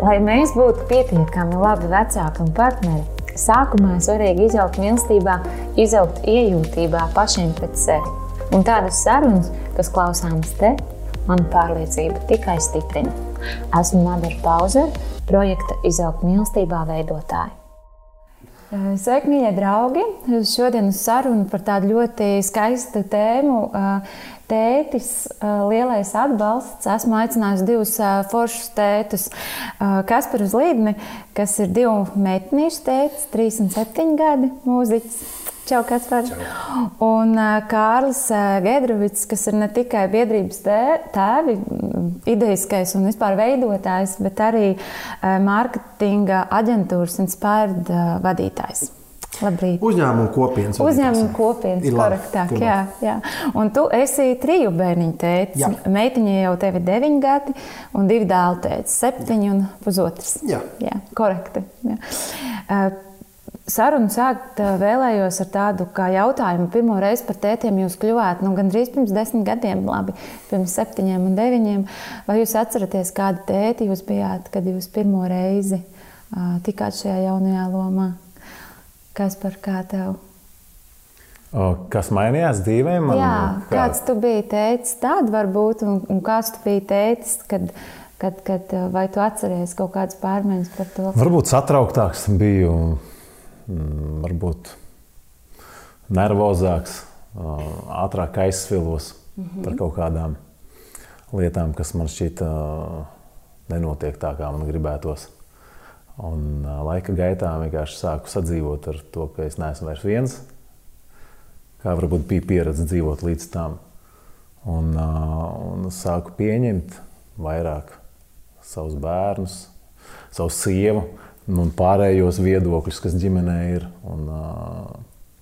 Lai mēs būtu pietiekami labi vecāki un partneri, sākumā svarīgi izaugt mīlestībā, izaugt iejūtībā pašiem pret sevi. Un tādas sarunas, kas klausāmas te, man pārliecība tikai stiprina. Esmu Madara Pauzer, projekta Izaugt mīlestībā veidotāja. Sveiki, mīļie draugi! Šodien uz sarunu par tādu ļoti skaistu tēmu tētis, lielais atbalsts. Esmu aicinājusi divus foršus tētus. Kasparu Zlīdni, kas ir divu meitnīšu tētis, 3 un 7 gadi mūziķis. Čau, Kaspar. Čau. Un Kārlis Gedrovits, kas ir ne tikai biedrības tēvi, idejiskais un vispār veidotājs, bet arī mārketinga aģentūras Inspired vadītājs. Labrīt. Uzņēmuma kopienas. Uzņēmuma kopienas, korektāk. Jā, jā. Un tu esi triju bērniņu tētis. Jā. Meitiņa jau tev ir deviņi gadi, un divi dēlu tētis - septiņi un pusotrs. Jā, jā korekti. Jā. Uh, Sarunu sākt vēlējos ar tādu jautājumu. Pirmo reizi par tētiem jūs kļuvāt nu, gandrīz pirms desmit gadiem, labi, pirms septiņiem un deviņiem. Vai jūs atceraties, kāda tēti jūs bijāt, kad jūs pirmo reizi uh, tikāt šajā jaunajā lomā? Kas par kā tev? Kas mainījās dzīvē? Man, Jā, kā... kāds tu biji teicis, tāda varbūt, un, un kāds tu biji teicis, kad, kad, kad vai tu atceries kaut kādas pārmaiņas par to? Varbūt satrauktāks biju, varbūt nervozāks, ātrāk aizsvilos mm -hmm. par kaut kādām lietām, kas man šķita nenotiek tā, kā man gribētos. Un laika gaitā vienkārši sāku sadzīvot ar to, ka es neesmu vairs viens. Kā varbūt bija pieredze dzīvot līdz tam. Un, un sāku pieņemt vairāk savus bērnus, savu sievu un pārējos viedokļus, kas ģimenē ir. Un,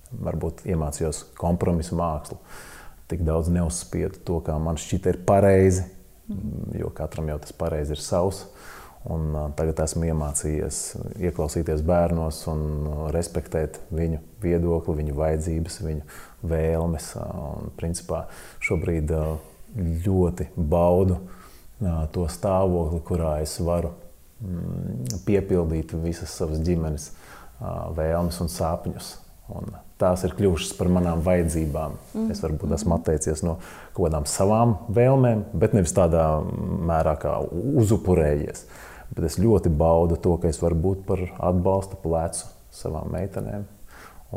varbūt iemācījos kompromisu mākslu. Tik daudz neuzspiedu to, kā man šķita ir pareizi, jo katram jau tas pareizi ir savs. Un, tagad esmu iemācījies ieklausīties bērnos un respektēt viņu viedokli, viņu vajadzības, viņu vēlmes. Un, principā, šobrīd ļoti baudu to stāvokli, kurā es varu piepildīt visas savas ģimenes vēlmes un sapņus. Un tās ir kļuvušas par manām vajadzībām. Mm. Es varbūt esmu atteicies no kaut kādām savām vēlmēm, bet nevis tādā mērā, kā uzupurējies. Bet es ļoti baudu to, ka es varu būt par atbalsta plecu savām meitenēm.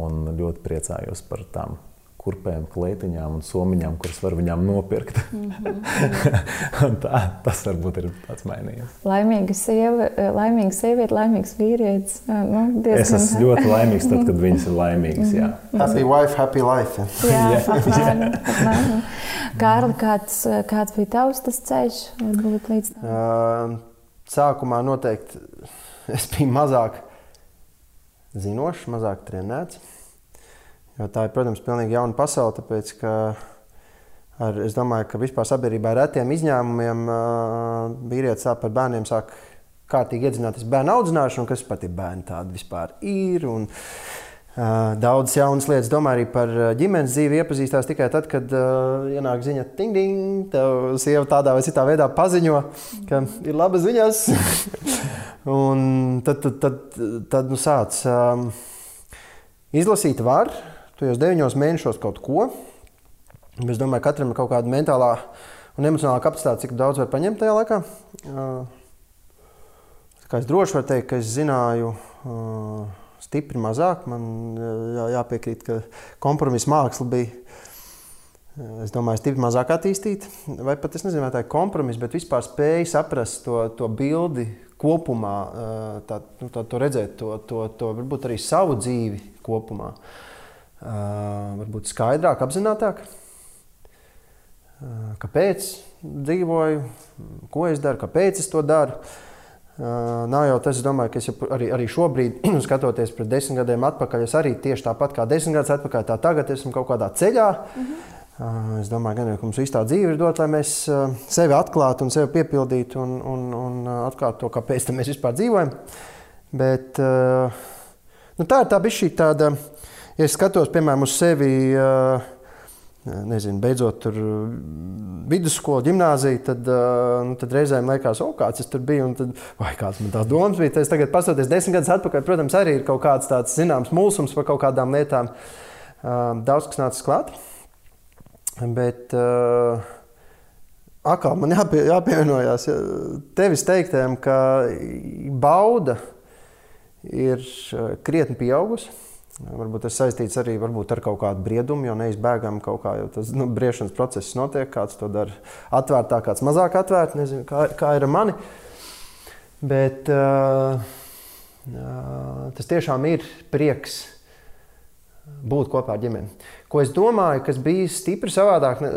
Un ļoti priecājos par tām kurpēm, klētiņām un somiņām, kuras var viņām nopirkt. Mm -hmm. tā, tas varbūt ir tāds mainījies. Laimīga sieva, laimīga sieviete, laimīgs vīrietis. Nu, es esmu ļoti laimīgs tad, kad viņas ir laimīgas. Jā. Mhm. Happy wife, happy life. jā, apmēram, apmēram. Kārli, kāds, kāds bija tavs tas ceļš? Varbūt līdz tam? Uh, sākumā noteikti es biju mazāk zinošs, mazāk trenēts. Jo tā ir, protams, pilnīgi jauna pasaule. Tāpēc, ar, es domāju, ka vispār sabiedrībā ar retiem izņēmumiem uh, vīrietis par bērniem sāk kārtīgi iedzināties bērnu audzināšanu, kas pat ir bērni tādi vispār ir. Un, uh, Daudzas jaunas lietas, domāju, arī par ģimenes dzīvi iepazīstās tikai tad, kad uh, ienāk ziņa, ting, ting, tev sieva tādā vai citā veidā paziņo, ka ir labas ziņas. un tad, tad, tad, tad nu, sāc um, izlasīt, var, tu jau deviņos mēnešos kaut ko. Es domāju, ka katram ir kaut kāda mentālā un emocionālā kapacitāte, cik daudz var paņemt tajā laikā. Uh, kā es droši varu teikt, ka es zināju. Uh, stipri mazāk. Man jā, jāpiekrīt, ka kompromisa māksla bija. Es domāju, stipri mazāk attīstīta. Vai pat es nezinu, vai tā ir kompromisa, bet vispār spēja saprast to, to bildi kopumā, tā, nu, tā, to redzēt, to, to, to varbūt arī savu dzīvi kopumā. Varbūt skaidrāk, apzinātāk. Kāpēc dzīvoju, ko es daru, kāpēc es to daru. Nav jau tas, domāju, ka es arī, arī šobrīd, skatoties pret desmit gadiem atpakaļ, es arī tieši tāpat kā desmit gadus atpakaļ, tā tagad esmu kaut kādā ceļā. Mm -hmm. Es domāju, gan, ka mums viss tā dzīve ir dota, lai mēs sevi atklātu un sevi piepildītu un, un, un atklātu to, kāpēc mēs vispār dzīvojam. Bet nu, tā ir tā bišķī tāda, ja es skatos, piemēram, uz sevi nezinu, beidzot tur vidusskolu, gimnāziju, tad, nu, tad reizēm liekas, o, kāds tas tur bija. Tad, vai kāds man tās domas bija? Es tagad, paskatoties desmit gadus atpakaļ, protams, arī ir kaut kāds tāds zināms mulsums par kaut kādām lietām. Daudz kas nācis klāt. Bet atkal man jāpie, jāpievienojas tevis teiktajam, ka bauda ir krietni pieaugusi. Varbūt tas saistīts arī varbūt, ar kaut kādu briedumu, jo neizbēgami kaut kā tas nu, briešanas process notiek. Kāds to dara atvērtā, kāds mazāk atvērts. Nezinu, kā, kā ir ar mani. Bet uh, uh, tas tiešām ir prieks būt kopā ar ģimeni. Ko es domāju, kas bija stipri savādāk uh,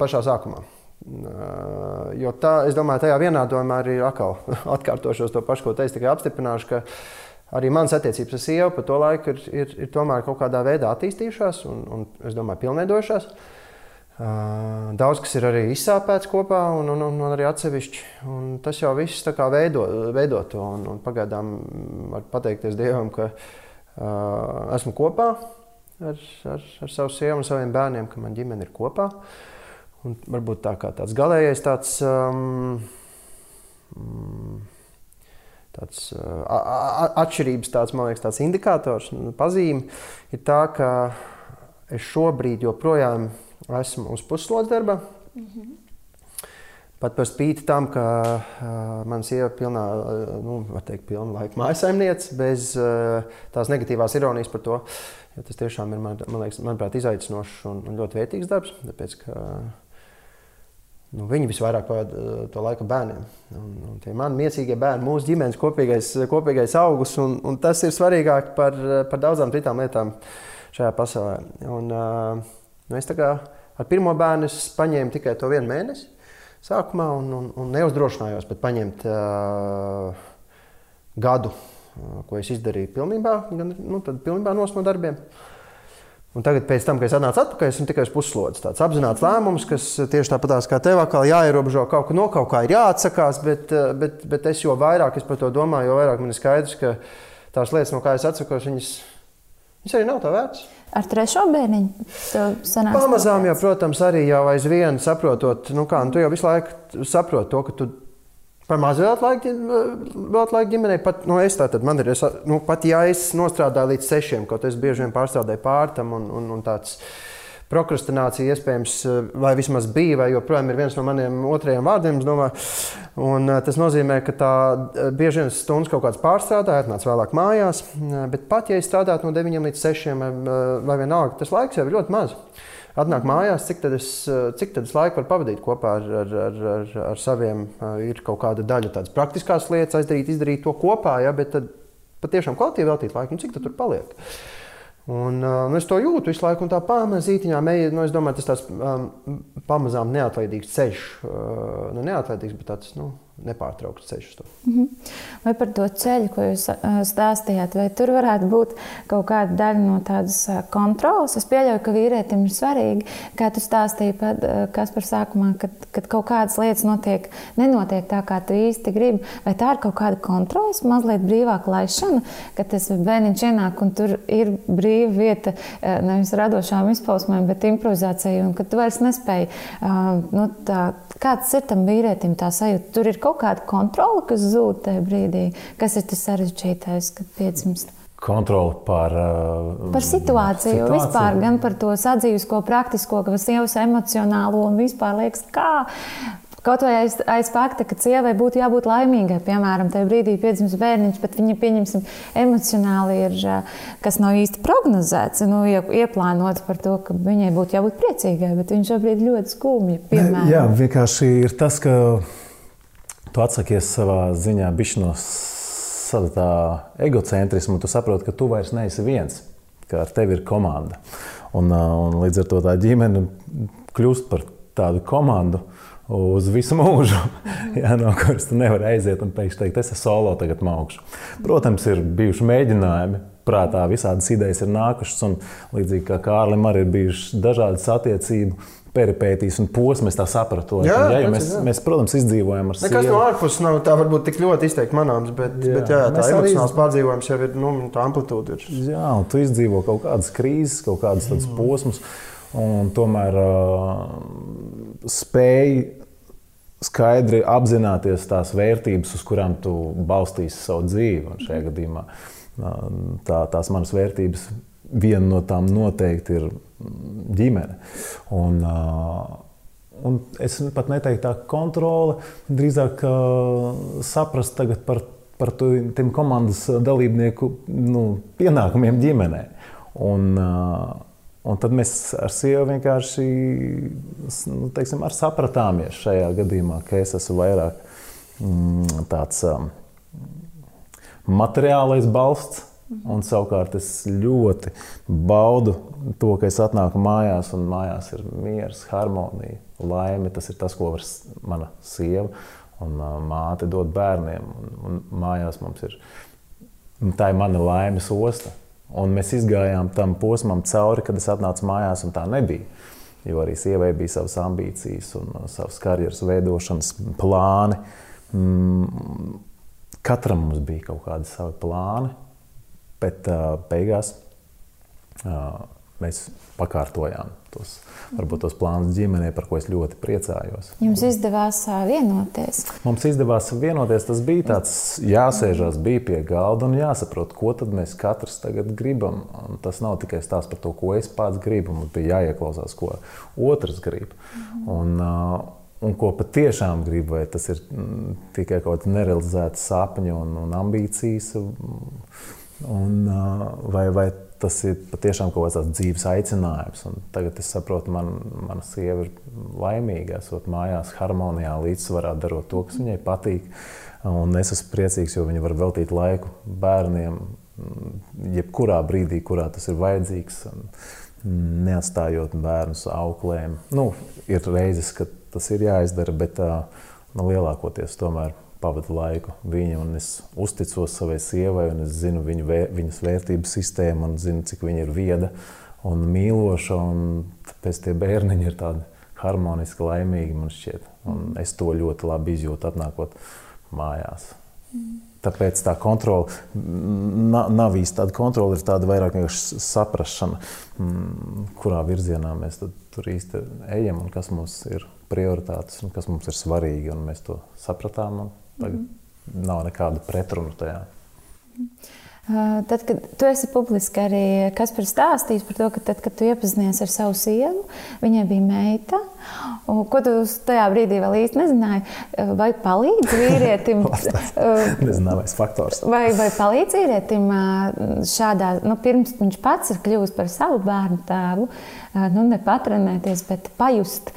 pašā sākumā. Uh, jo tā, es domāju, tajā vienā domā arī atkal atkārtošos to pašu, ko teicu, tikai apstiprināšu, ka arī manas attiecības ar sievu pa to laiku ir, ir, ir tomēr kaut kādā veidā attīstījušās un, un es domāju, pilnveidojušās. Uh, daudz kas ir arī izsāpēts kopā, un, un, un arī atsevišķi. Un tas jau viss veido, veido to. Un, un pagaidām var pateikties Dievam, ka uh, esmu kopā ar, ar, ar savu sievu un saviem bērniem, ka man ģimene ir kopā. Un varbūt tā kā tāds galīgais tāds. Um, um, tāds atšķirības, tāds, man liekas, tāds indikators, pazīme ir tā, ka es šobrīd joprojām esmu uz puslodes darba. Mm -hmm. Pat par spīti tam, ka uh, mana sieva ir pilnā, uh, nu, teikt, pilna laika mājasemniece, bez uh, tās negatīvās ironijas par to. Ja tas tiešām ir man, man liekas, manuprāt, izaicinošs un, un ļoti vērtīgs darbs. Tāpēc, ka, uh, Nu, viņi visvairāk pavadīja uh, to laiku bērniem. Un, un tie mani miesīgie bērni, mūsu ģimenes kopīgais, kopīgais augus, un, un tas ir svarīgāk par, par daudzām citām lietām šajā pasaulē. Un, nu, es ar pirmo bērnu paņēmu tikai to vienu mēnesi sākumā, un, un, un neuzdrošinājos pat paņemt uh, gadu, ko es izdarīju pilnībā, gan, nu, pilnībā no darbiem. Uh, Un tagad, tam, kad es atnācu atpakaļ, esmu tikai uz puslodes. Tāds apzināts lēmums, kas tieši tāpat kā tev, kā jāierobežo kaut kā, no kaut kā ir jāatsakās, bet, bet, bet es jo vairāk es par to domāju, jo vairāk man ir skaidrs, ka tās lietas, no kā es atsakos, viņas, viņas arī nav tā vērts. Ar trešo bērniņu pamazām, jau, protams, arī jau aizvien saprotot, nu kā, nu, tu jau visu laiku saproti to, ka tu Par maz vēl laiku, vēl laiku ģimenei. Pat, nu, es tātad, man ir, es, nu, pat ja es nostrādāju līdz sešiem, kaut es bieži vien pārstrādāju pārtam un, un, un tāds. Prokrastinācija iespējams, vai vismaz bija, vai joprojām ir viens no maniem otrajiem vārdiem. Un, tas nozīmē, ka tā bieži vien stundas kaut kāds pārstrādāja, atnāca vēlāk mājās. Bet pat ja es strādātu no 9 līdz 6 vai vienalga, tas laiks jau ir ļoti maz atnāk mājās, cik tad es, cik tad es laiku varu pavadīt kopā ar, ar, ar, ar, ar saviem. Ir kaut kāda daļa tādas praktiskās lietas, aizdarīt, izdarīt to kopā, ja, bet tad patiešām kvalitīvi veltīt laiku, nu, cik tur paliek. Un, uh, es to jūtu visu laiku, un tā pamazītiņā mēģina, nu, es domāju, tas tāds um, pamazām neatlaidīgs ceļš. Uh, nu, neatlaidīgs, bet tāds, nu, nepārtraukts ceļš. Mm -hmm. Vai par to ceļu, ko jūs stāstījāt, vai tur varētu būt kaut kāda daļa no tādas kontrolas? Es pieļauju, ka vīrietim ir svarīgi, kā tu stāstīji, kas par sākumā, kad, kad kaut kādas lietas notiek, nenotiek tā, kā tu īsti gribi. Vai tā ir kaut kāda kontrols, mazliet brīvāka laišana, kad tas bērniņš ienāk un tur ir brīva vieta nevis radošām izpausmēm, bet improvizācijai, un ka tu vairs nespēji, nu, tā, kāds ir tam vīrietim tā sajūta? Tur ir kaut kaut kāda kontrole, kas zūd tajā brīdī? Kas ir tas sarežģītais, kad piedzimst? Kontrole par, uh, par situāciju, situāciju, vispār gan par to sadzīvisko, praktisko, kas sievas emocionālo un vispār liekas, kā Kaut vai aiz, aiz fakta, ka sievai būtu jābūt laimīgai, piemēram, tajā brīdī piedzimst bērniņš, bet viņa, pieņemsim, emocionāli ir, kas nav īsti prognozēts, nu, ieplānot par to, ka viņai būtu jābūt priecīgai, bet viņš šobrīd ļoti skumji, piemēram. Jā, vienkārši ir tas, ka tu atsakies savā ziņā no tā egocentrisma, tu saproti, ka tu vairs neesi viens, ka ar tevi ir komanda. Un, un līdz ar to tā ģimene kļūst par tādu komandu uz visu mūžu, jā, no kuras tu nevari aiziet un pēkšņi teikt, es esmu solo, tagad mākšu. Protams, ir bijuši mēģinājumi. Prātā visādas idejas ir nākušas, un līdzīgi kā Kārlim, arī ir bijušas dažādas attiecības peripētīs un posms, tā sapratu. Jā, jā, jā, mēs, jā. mēs, protams, izdzīvojam ar sevi. Nekas no ārpuses nav tā varbūt tik ļoti izteikti manāms, bet, jā, bet jā, tā emocionāls iz... pārdzīvojums jau ir, nu, tā amplitūda ir. Jā, un tu izdzīvo kaut kādas krīzes, kaut kādas tādas mm. posmus. un tomēr uh, spēj skaidri apzināties tās vērtības, uz kurām tu balstīsi savu dzīvi. Un šajā gadījumā tā, tās manas vērtības, viena no tām noteikti ir ģimene. Un, un es pat neteiktu tā kontrole, drīzāk saprast par, par tiem komandas dalībnieku nu, pienākumiem ģimenei. Un, uh, Un tad mēs ar sievu vienkārši nu, teiksim, sapratāmies šajā gadījumā, ka es esmu vairāk mm, tāds um, materiālais balsts. Un savukārt es ļoti baudu to, ka es atnāku mājās, un mājās ir miers, harmonija, laime. Tas ir tas, ko var mana sieva un uh, māte dot bērniem. Un, un mājās mums ir tā ir mana laimes osta. Un mēs izgājām tam posmam cauri, kad es atnācu mājās, un tā nebija. Jo arī sievai bija savas ambīcijas un uh, savas karjeras veidošanas plāni. Mm, katram mums bija kaut kādi savi plāni, bet uh, beigās uh, mēs pakārtojām tos, varbūt tos plānus ģimenē, par ko es ļoti priecājos. Jums izdevās vienoties? Mums izdevās vienoties. Tas bija tāds jāsēžās, bija pie galda un jāsaprot, ko tad mēs katrs tagad gribam. Un tas nav tikai stāsts par to, ko es pats gribu. Mums bija jāieklausās, ko otrs grib. Un, un ko patiešām gribu, vai tas ir mm, tikai kaut kāda nerealizēta sapņa un, un ambīcijas, un, vai, vai tas ir patiešām kaut kāds dzīves aicinājums. Un tagad es saprotu, man, mana sieva ir laimīga, esot mājās, harmonijā, līdzsvarā, darot to, kas viņai patīk. Un es esmu priecīgs, jo viņa var veltīt laiku bērniem, jebkurā brīdī, kurā tas ir vajadzīgs. Neatstājot bērnus auklēm. Nu, ir reizes, kad tas ir jāizdara, bet nu, lielākoties tomēr pavadu laiku viņa, un es uzticos savai sievai, un es zinu viņu, vē, viņas vērtību sistēmu, un zinu, cik viņa ir vieda un mīloša, un tāpēc tie bērniņi ir tādi harmoniski, laimīgi, man šķiet. Un es to ļoti labi izjūtu, atnākot mājās. Mm. Tāpēc tā kontrole nav īsti tāda kontrole, ir tāda vairāk vienkārši saprāšana, mm, kurā virzienā mēs tur īsti ejam un kas mums ir prioritātes un kas mums ir svarīgi. Mēs to sapratām Tagad mm. nav nekāda pretruna tajā. Tad, kad tu esi publiski arī Kaspars stāstījis par to, ka tad, kad tu iepazinies ar savu sievu, viņai bija meita. Ko tu tajā brīdī vēl īsti nezināji? Vai palīdz vīrietim? Nezināmais faktors. Vai, vai palīdz vīrietim šādā, nu, pirms viņš pats ir kļuvis par savu bērnu tēvu? nu, ne patrenēties, bet pajust,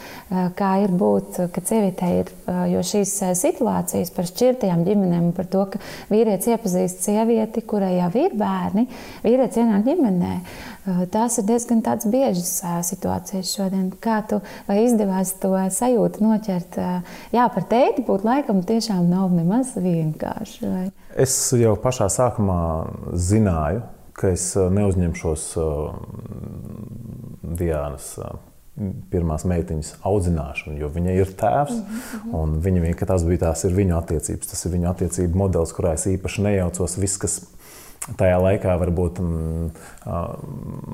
kā ir būt, kad sievietē ir. Jo šīs situācijas par šķirtajām ģimenēm, par to, ka vīrietis iepazīst sievieti, kurai jau ir bērni, vīrietis ienāk ģimenē. Tās ir diezgan biežas situācijas šodien. Kā tu izdevās to sajūtu noķert? Jā, par teiti būt laikam tiešām nav nemaz vienkārši. Vai? Es jau pašā sākumā zināju, ka es neuzņemšos Diānas pirmās meitiņas audzināšanu, jo viņa ir tēvs. -hmm. Viņa tas bija tās viņa attiecības. Tas ir viņa attiecību modelis, kurā es īpaši nejaucos. Viss, kas tajā laikā varbūt mm,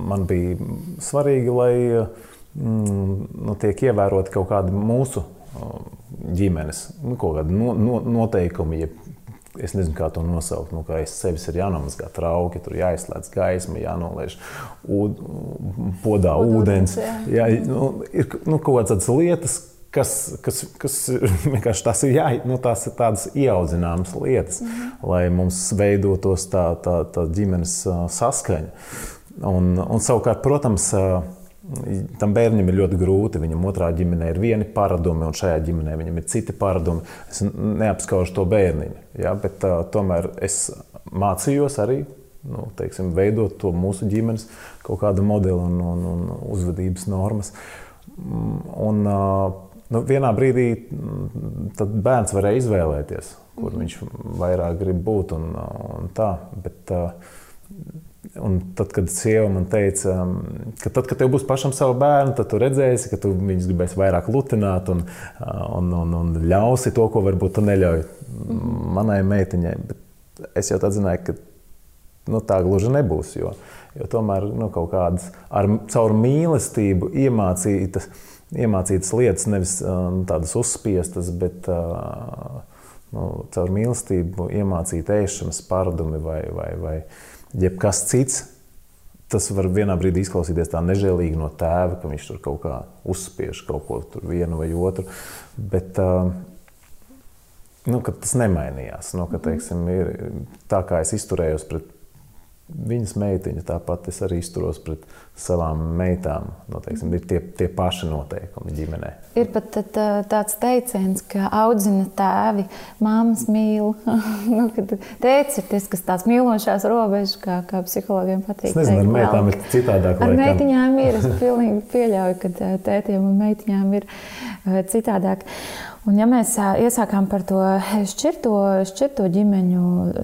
man bija svarīgi, lai mm, nu, tiek ievēroti kaut kādi mūsu ģimenes nu, kaut kādi no, no, noteikumi, jeb Es nezinu, kā to nosaukt. Nu, aiz sevis ir jānomazgā trauki, tur jāizslēdz gaisma, jānolaiž ūd, podā Podūdens, ūdens. Jā. Jā, nu, ir nu, kaut kādas lietas, kas, kas, kas vienkārši tās ir, jā, nu, tās ir tādas ieaudzināmas lietas, mm -hmm. lai mums veidotos tā, tā, tā ģimenes saskaņa. Un, un savukārt, protams, tam bērnam ir ļoti grūti. Viņam otrā ģimenē ir vieni paradumi, un šajā ģimenē viņam ir citi paradumi. Es neapskaužu to bērniņu, ja, bet uh, tomēr es mācījos arī nu, teiksim, veidot to mūsu ģimenes kaut kādu modeli un, un, un uzvedības normas. Un, uh, nu, vienā brīdī bērns varēja izvēlēties, kur viņš vairāk grib būt un, un tā. Bet, uh, Un tad, kad sieva man teica, um, ka tad, kad tev būs pašam savu bērnu, tad tu redzēsi, ka tu viņus gribēsi vairāk lutināt un, uh, un, un, un ļausi to, ko varbūt tu neļauj manai meitiņai. Bet es jau tā zināju, ka nu, tā gluži nebūs. Jo, jo tomēr nu, kaut kādas ar, caur mīlestību iemācītas, iemācītas lietas, nevis nu, tādas uzspiestas, bet nu, caur mīlestību iemācīt ēšanas paradumi vai, vai, vai jebkas cits. Tas var vienā brīdī izklausīties tā nežēlīgi no tēva, ka viņš tur kaut kā uzspiež kaut ko vienu vai otru. Bet, nu, tas nemainījās. Nu, ka, teiksim, ir, tā kā es izturējos pret viņas meitiņu, tāpat es arī izturos pret savām meitām. Nu, teiksim, ir tie, tie paši noteikumi ģimenē. Ir pat tā, tāds teiciens, ka audzina tēvi, māmas mīl. nu, Tēvs ir tas, kas tāds mīlošās robežas, kā, kā psihologiem patīk. Es nezinu, ar meitām ir citādāk. Ar meitiņām ir. Es pilnīgi pieļauju, ka tētiem un meitiņām ir citādāk. Un, ja mēs iesākām par to šķirto, šķirto ģimeņu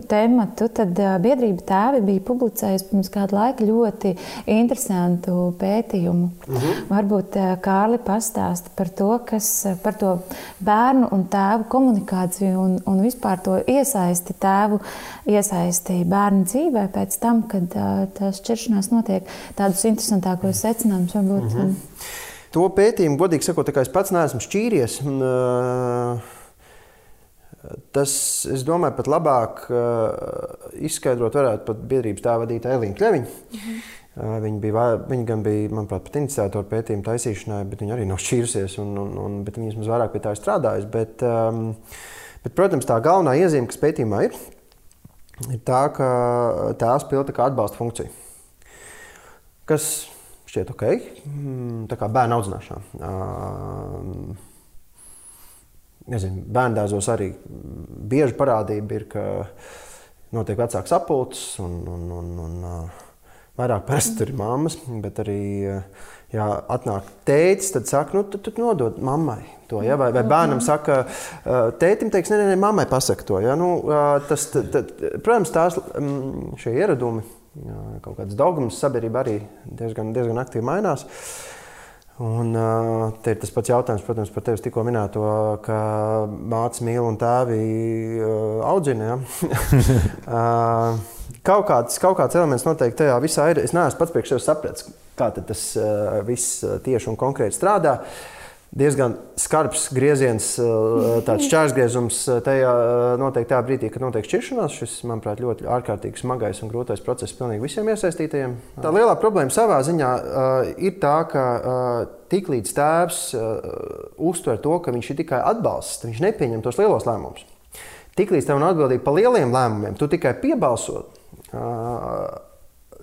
tēmu, tad biedrība tēvi bija publicējusi pirms kāda laika ļoti interesantu pētījumu. Uh mhm. -huh. Varbūt Kārli pastāsta par to, kas par to bērnu un tēvu komunikāciju un, un vispār to iesaisti tēvu, iesaisti bērnu dzīvē pēc tam, kad tā šķiršanās notiek. Tādus interesantākos secinājumus varbūt. Uh mhm. -huh. To pētījumu, godīgi sakot, es pats neesmu šķīries. Tas, es domāju, pat labāk izskaidrot varētu pat biedrības tā vadītāja Elīna Kļaviņa. Mhm. Viņa, bija, viņa gan bija, manuprāt, pat iniciatora pētījuma taisīšanai, bet viņa arī nav šķīrusies, un, un, un, bet viņa vismaz vairāk pie tā ir strādājusi. Bet, um, bet, protams, tā galvenā iezīme, kas pētījumā ir, ir tā, ka tās pilda kā atbalsta funkcija. Kas šķiet ok. Mm, tā kā bērnu audzināšana. Nezinu, bērnu dārzos arī bieži parādība ir, ka notiek vecāks sapulcs un, un, un, un vairāk parasti tur ir mammas, bet arī, ja atnāk tētis, tad saka, nu, tu, tu nodod mammai to. Ja? Vai, vai bērnam saka, tētim teiks, nē, nē, nē mammai pasaka to. Ja? Nu, tas, tad, tad, protams, tās šie ieradumi kaut kāds dogmas sabiedrība arī diezgan, diezgan aktīvi mainās. Un, te ir tas pats jautājums, protams, par tevis tikko minēto, ka mātes mīl un tēvi audzina. Ja? kaut, kāds, kaut kāds elements noteikti tajā visā ir. Es neesmu pats priekš sevis sapratis, kā tas viss tieši un konkrēti strādā. Uh, diezgan skarbs grieziens, eh, tāds šķērsgriezums eh, tajā eh, noteikti tajā brīdī, kad notiek šķiršanās. Šis, manuprāt, ļoti ārkārtīgi smagais un grūtais process pilnīgi visiem iesaistītajiem. Tā lielā problēma savā ziņā ir tā, ka tiklīdz tēvs uztver to, ka viņš ir tikai atbalsts, viņš nepieņem tos lielos lēmumus. Tiklīdz tev nav atbildība par lieliem lēmumiem, tu tikai piebalsot.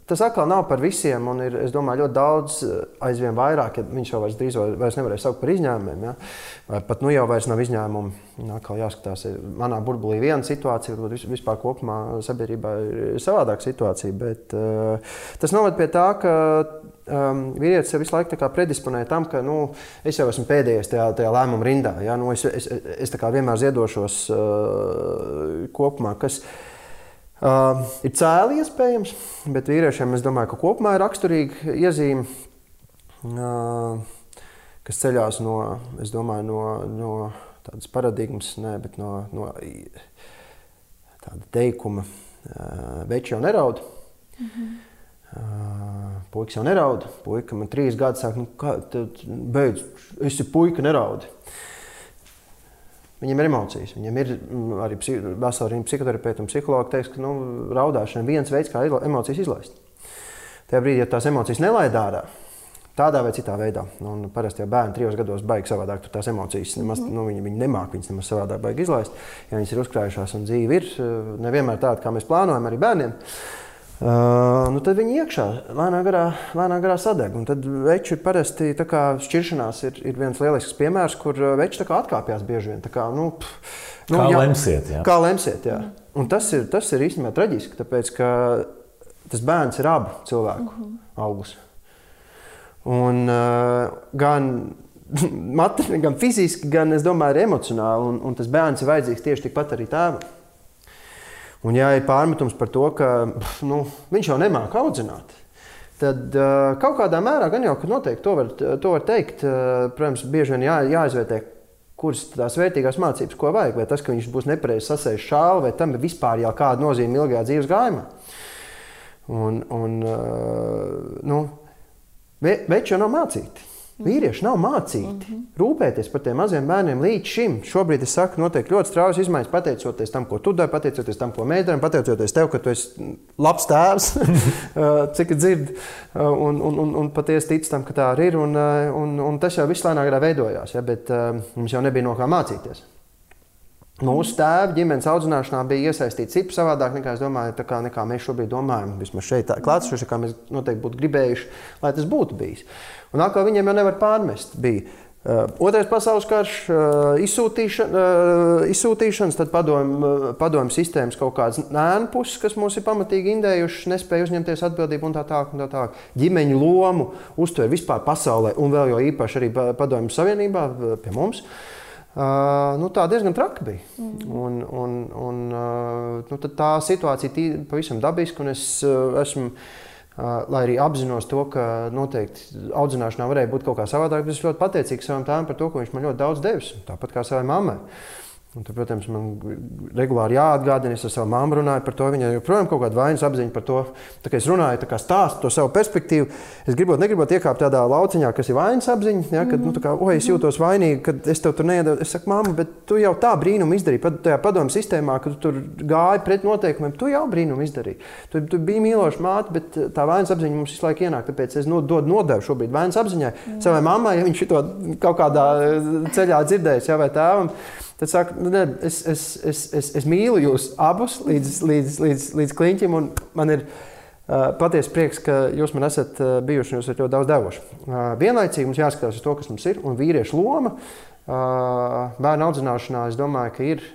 Tas atkal nav par visiem, un ir, es domāju, ļoti daudz, eh, aizvien vairāk, ja viņš jau vairs drīz vairs nevarēs saukt par izņēmumiem. Ja? Vai pat nu jau vairs nav izņēmumu. Atkal jāskatās, manā burbulī viena situācija, varbūt vispār kopumā sabiedrībā ir savādāka situācija. Bet uh, tas noved pie tā, ka um, vīrietis visu laiku predisponē tam, ka nu, es jau esmu pēdējais tajā, tajā lēmuma rindā. Ja? Nu, es es, es, es vienmēr ziedošos uh, kopumā. Kas, uh, Uh, ir cēli iespējams, bet vīriešiem es domāju, ka kopumā ir raksturīga iezīme, uh, kas ceļās no, domāju, no, no tādas paradigmas, ne, bet no, no tāda teikuma, uh, veči jau neraud. Mm -hmm. Uh, puikas jau neraud. Puika man trīs gadus saka, nu, kā, tad, beidz, es esmu puika neraudi. Viņam ir emocijas. Viņam ir mm, arī vesela psihoterapeita un psihologa teiks, ka nu, raudāšana ir viens veids, kā emocijas izlaist. Tajā brīdī, ja tās emocijas nelaid ārā, tādā vai citā veidā, nu, un parasti jau bērni trijos gados baigs savādāk, tās emocijas nemaz, mm -hmm. nu, viņi, viņi nemāk viņas nemaz savādāk baigi izlaist. Ja viņas ir uzkrājušās un dzīve ir eh, nevienmēr tāda, kā mēs plānojam arī bērniem. Uh, nu tad viņi iekšā lēnā garā, lēnā garā sadeg. Un tad veči parasti kā, šķiršanās ir, ir viens lielisks piemērs, kur uh, veči atkāpjas bieži vien. Kā, nu, pff, nu, kā jā, lemsiet? Jā. Kā lemsiet jā. Un tas ir, tas ir īstenībā traģiski, tāpēc ka tas bērns ir abu cilvēku uh mhm. -huh. augus. Un, uh, gan materiāli, gan fiziski, gan domāju, emocionāli. Un, un tas bērns ir vajadzīgs tieši tikpat arī tēvam. Un, ja ir pārmetums par to, ka nu, viņš jau nemāķi audzināt, tad kaut kādā mērā gan jau noteikti to var, to var teikt. Protams, bieži vien jā, jāizvērtē, kuras tās vērtīgās mācības, ko vajag. Vai tas, ka viņš būs nepareizi sasējis šālu, vai tam vispār jau kāda nozīme ilgajā dzīves gājumā. Un, un, nu, veči jau nav mācīti. Vīrieši nav mācīti mm -hmm. rūpēties par tiem maziem bērniem līdz šim. Šobrīd es saku, notiek ļoti straujas izmaiņas, pateicoties tam, ko tu dari, pateicoties tam, ko mēs darām, pateicoties tev, ka tu esi labs tēvs, cik dzird, un, un, un, un patiesi tic tam, ka tā arī ir. Un, un, un tas jau viss lēnāk veidojās, ja, bet mums jau nebija no kā mācīties. Mūsu tēva ģimenes audzināšanā bija iesaistīta cipa savādāk nekā, domāju, kā, nekā mēs šobrīd domājam. Vismaz šeit, klātsoši, kā mēs noteikti būtu gribējuši, lai tas būtu bijis. Un atkal viņiem jau nevar pārmest. Bija. Uh, otrais pasaules karš, uh, izsūtīšana, uh, izsūtīšanas, tad padomju padomu sistēmas kaut kādas nēnu puses, kas mums ir pamatīgi indējušas, nespēja uzņemties atbildību un tā tālāk. Tā tā. Ģimeņu lomu uztver vispār pasaulē, un vēl jo īpaši arī padomju savienībā pie mums. Uh, nu, tā diezgan traki bija. Mm. Un, un, un, uh, nu, tā situācija ir pavisam dabiska. Es uh, esmu, lai arī apzinos to, ka noteikti audzināšanā varēja būt kaut kā savādāk, bet es ļoti pateicīgs savam tēvam par to, ka viņš man ļoti daudz devis. Tāpat kā savai mammai. Uh, Un, tad, protams, man regulāri jāatgādina, es ar savu māmu runāju par to. Viņai joprojām ir kaut kāda vainas apziņa par to. Kā es runāju, kā stāstu to savu perspektīvu, es gribot, negribot iekāpt tādā lauciņā, kas ir vainas apziņa. Ja, kad, nu, kā, oi, es jūtos vainīgi, kad es tev tur neiedevu. Es saku, māmu, bet tu jau tā brīnumu izdarīji. Pat tajā padomu sistēmā, kad tu tur gāji pret noteikumiem, tu jau brīnumu izdarīji. Tu, tu biji mīloša māte, bet tā vainas apziņa mums visu laiku ienāk. Tāpēc es dodu nodevu šobrīd vainas apziņai mm. savai mammai, ja viņš to kaut kādā ceļā dzirdējis, ja, vai tēvam. Tad saka, nu, ne, es, es, es, es, es mīlu jūs abus līdz, līdz, līdz, līdz kliņķim, un man ir uh, patiesi prieks, ka jūs man esat uh, bijuši un jūs esat ļoti daudz devuši. Uh, vienlaicīgi mums jāskatās uz to, kas mums ir, un vīriešu loma bērnu audzināšanā, es domāju, ka ir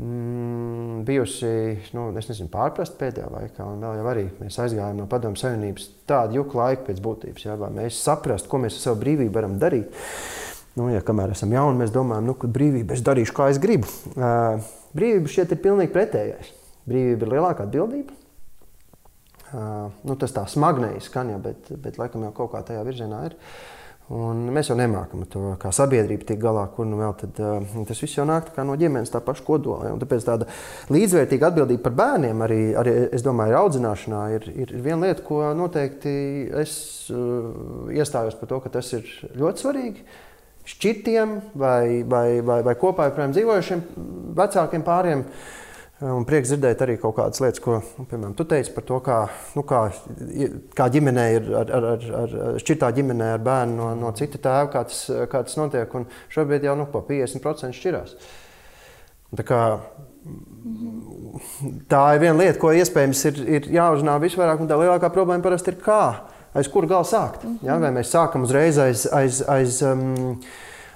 mm, bijusi nu, nezinu, pārprasta pēdējā laikā, vēl jau arī mēs aizgājām no Padomu Savienības tādu juku laiku pēc būtības, lai mēs saprastu, ko mēs ar savu brīvību varam darīt. Nu, ja kamēr esam jauni, mēs domājam, nu, ka brīvība es darīšu, kā es gribu. Uh, brīvība šeit ir pilnīgi pretējais. Brīvība ir lielākā atbildība. Uh, nu, tas tā smagnēji skan, ja, bet, bet laikam jau kaut kā tajā virzienā ir. Un mēs jau nemākam to kā sabiedrība tikt galā, kur nu vēl tad, uh, tas viss jau nāk no ģimenes, tā paša kodola. Ja? Tāpēc tāda līdzvērtīga atbildība par bērniem, arī, arī es domāju, ir audzināšanā, ir, ir viena lieta, ko noteikti es uh, iestājos par to, ka tas ir ļoti svarīgi. Uh, šķirtiem vai, vai, vai, vai kopā joprojām dzīvojušiem vecākiem pāriem. Un prieks dzirdēt arī kaut kādas lietas, ko, nu, piemēram, tu teici par to, kā, nu, kā, kā ģimenē ir ar, ar, ar, ar šķirtā ģimenē ar bērnu no, no cita tēva, kā tas, kā tas notiek. Un šobrīd jau nu, pa 50% šķirās. Tā, kā, tā ir viena lieta, ko iespējams ir, ir jāuzzinā visvairāk, un tā lielākā problēma parasti ir kā aiz kura gala sākt. Mm -hmm. ja? Vai mēs sākam uzreiz aiz, aiz, aiz, um,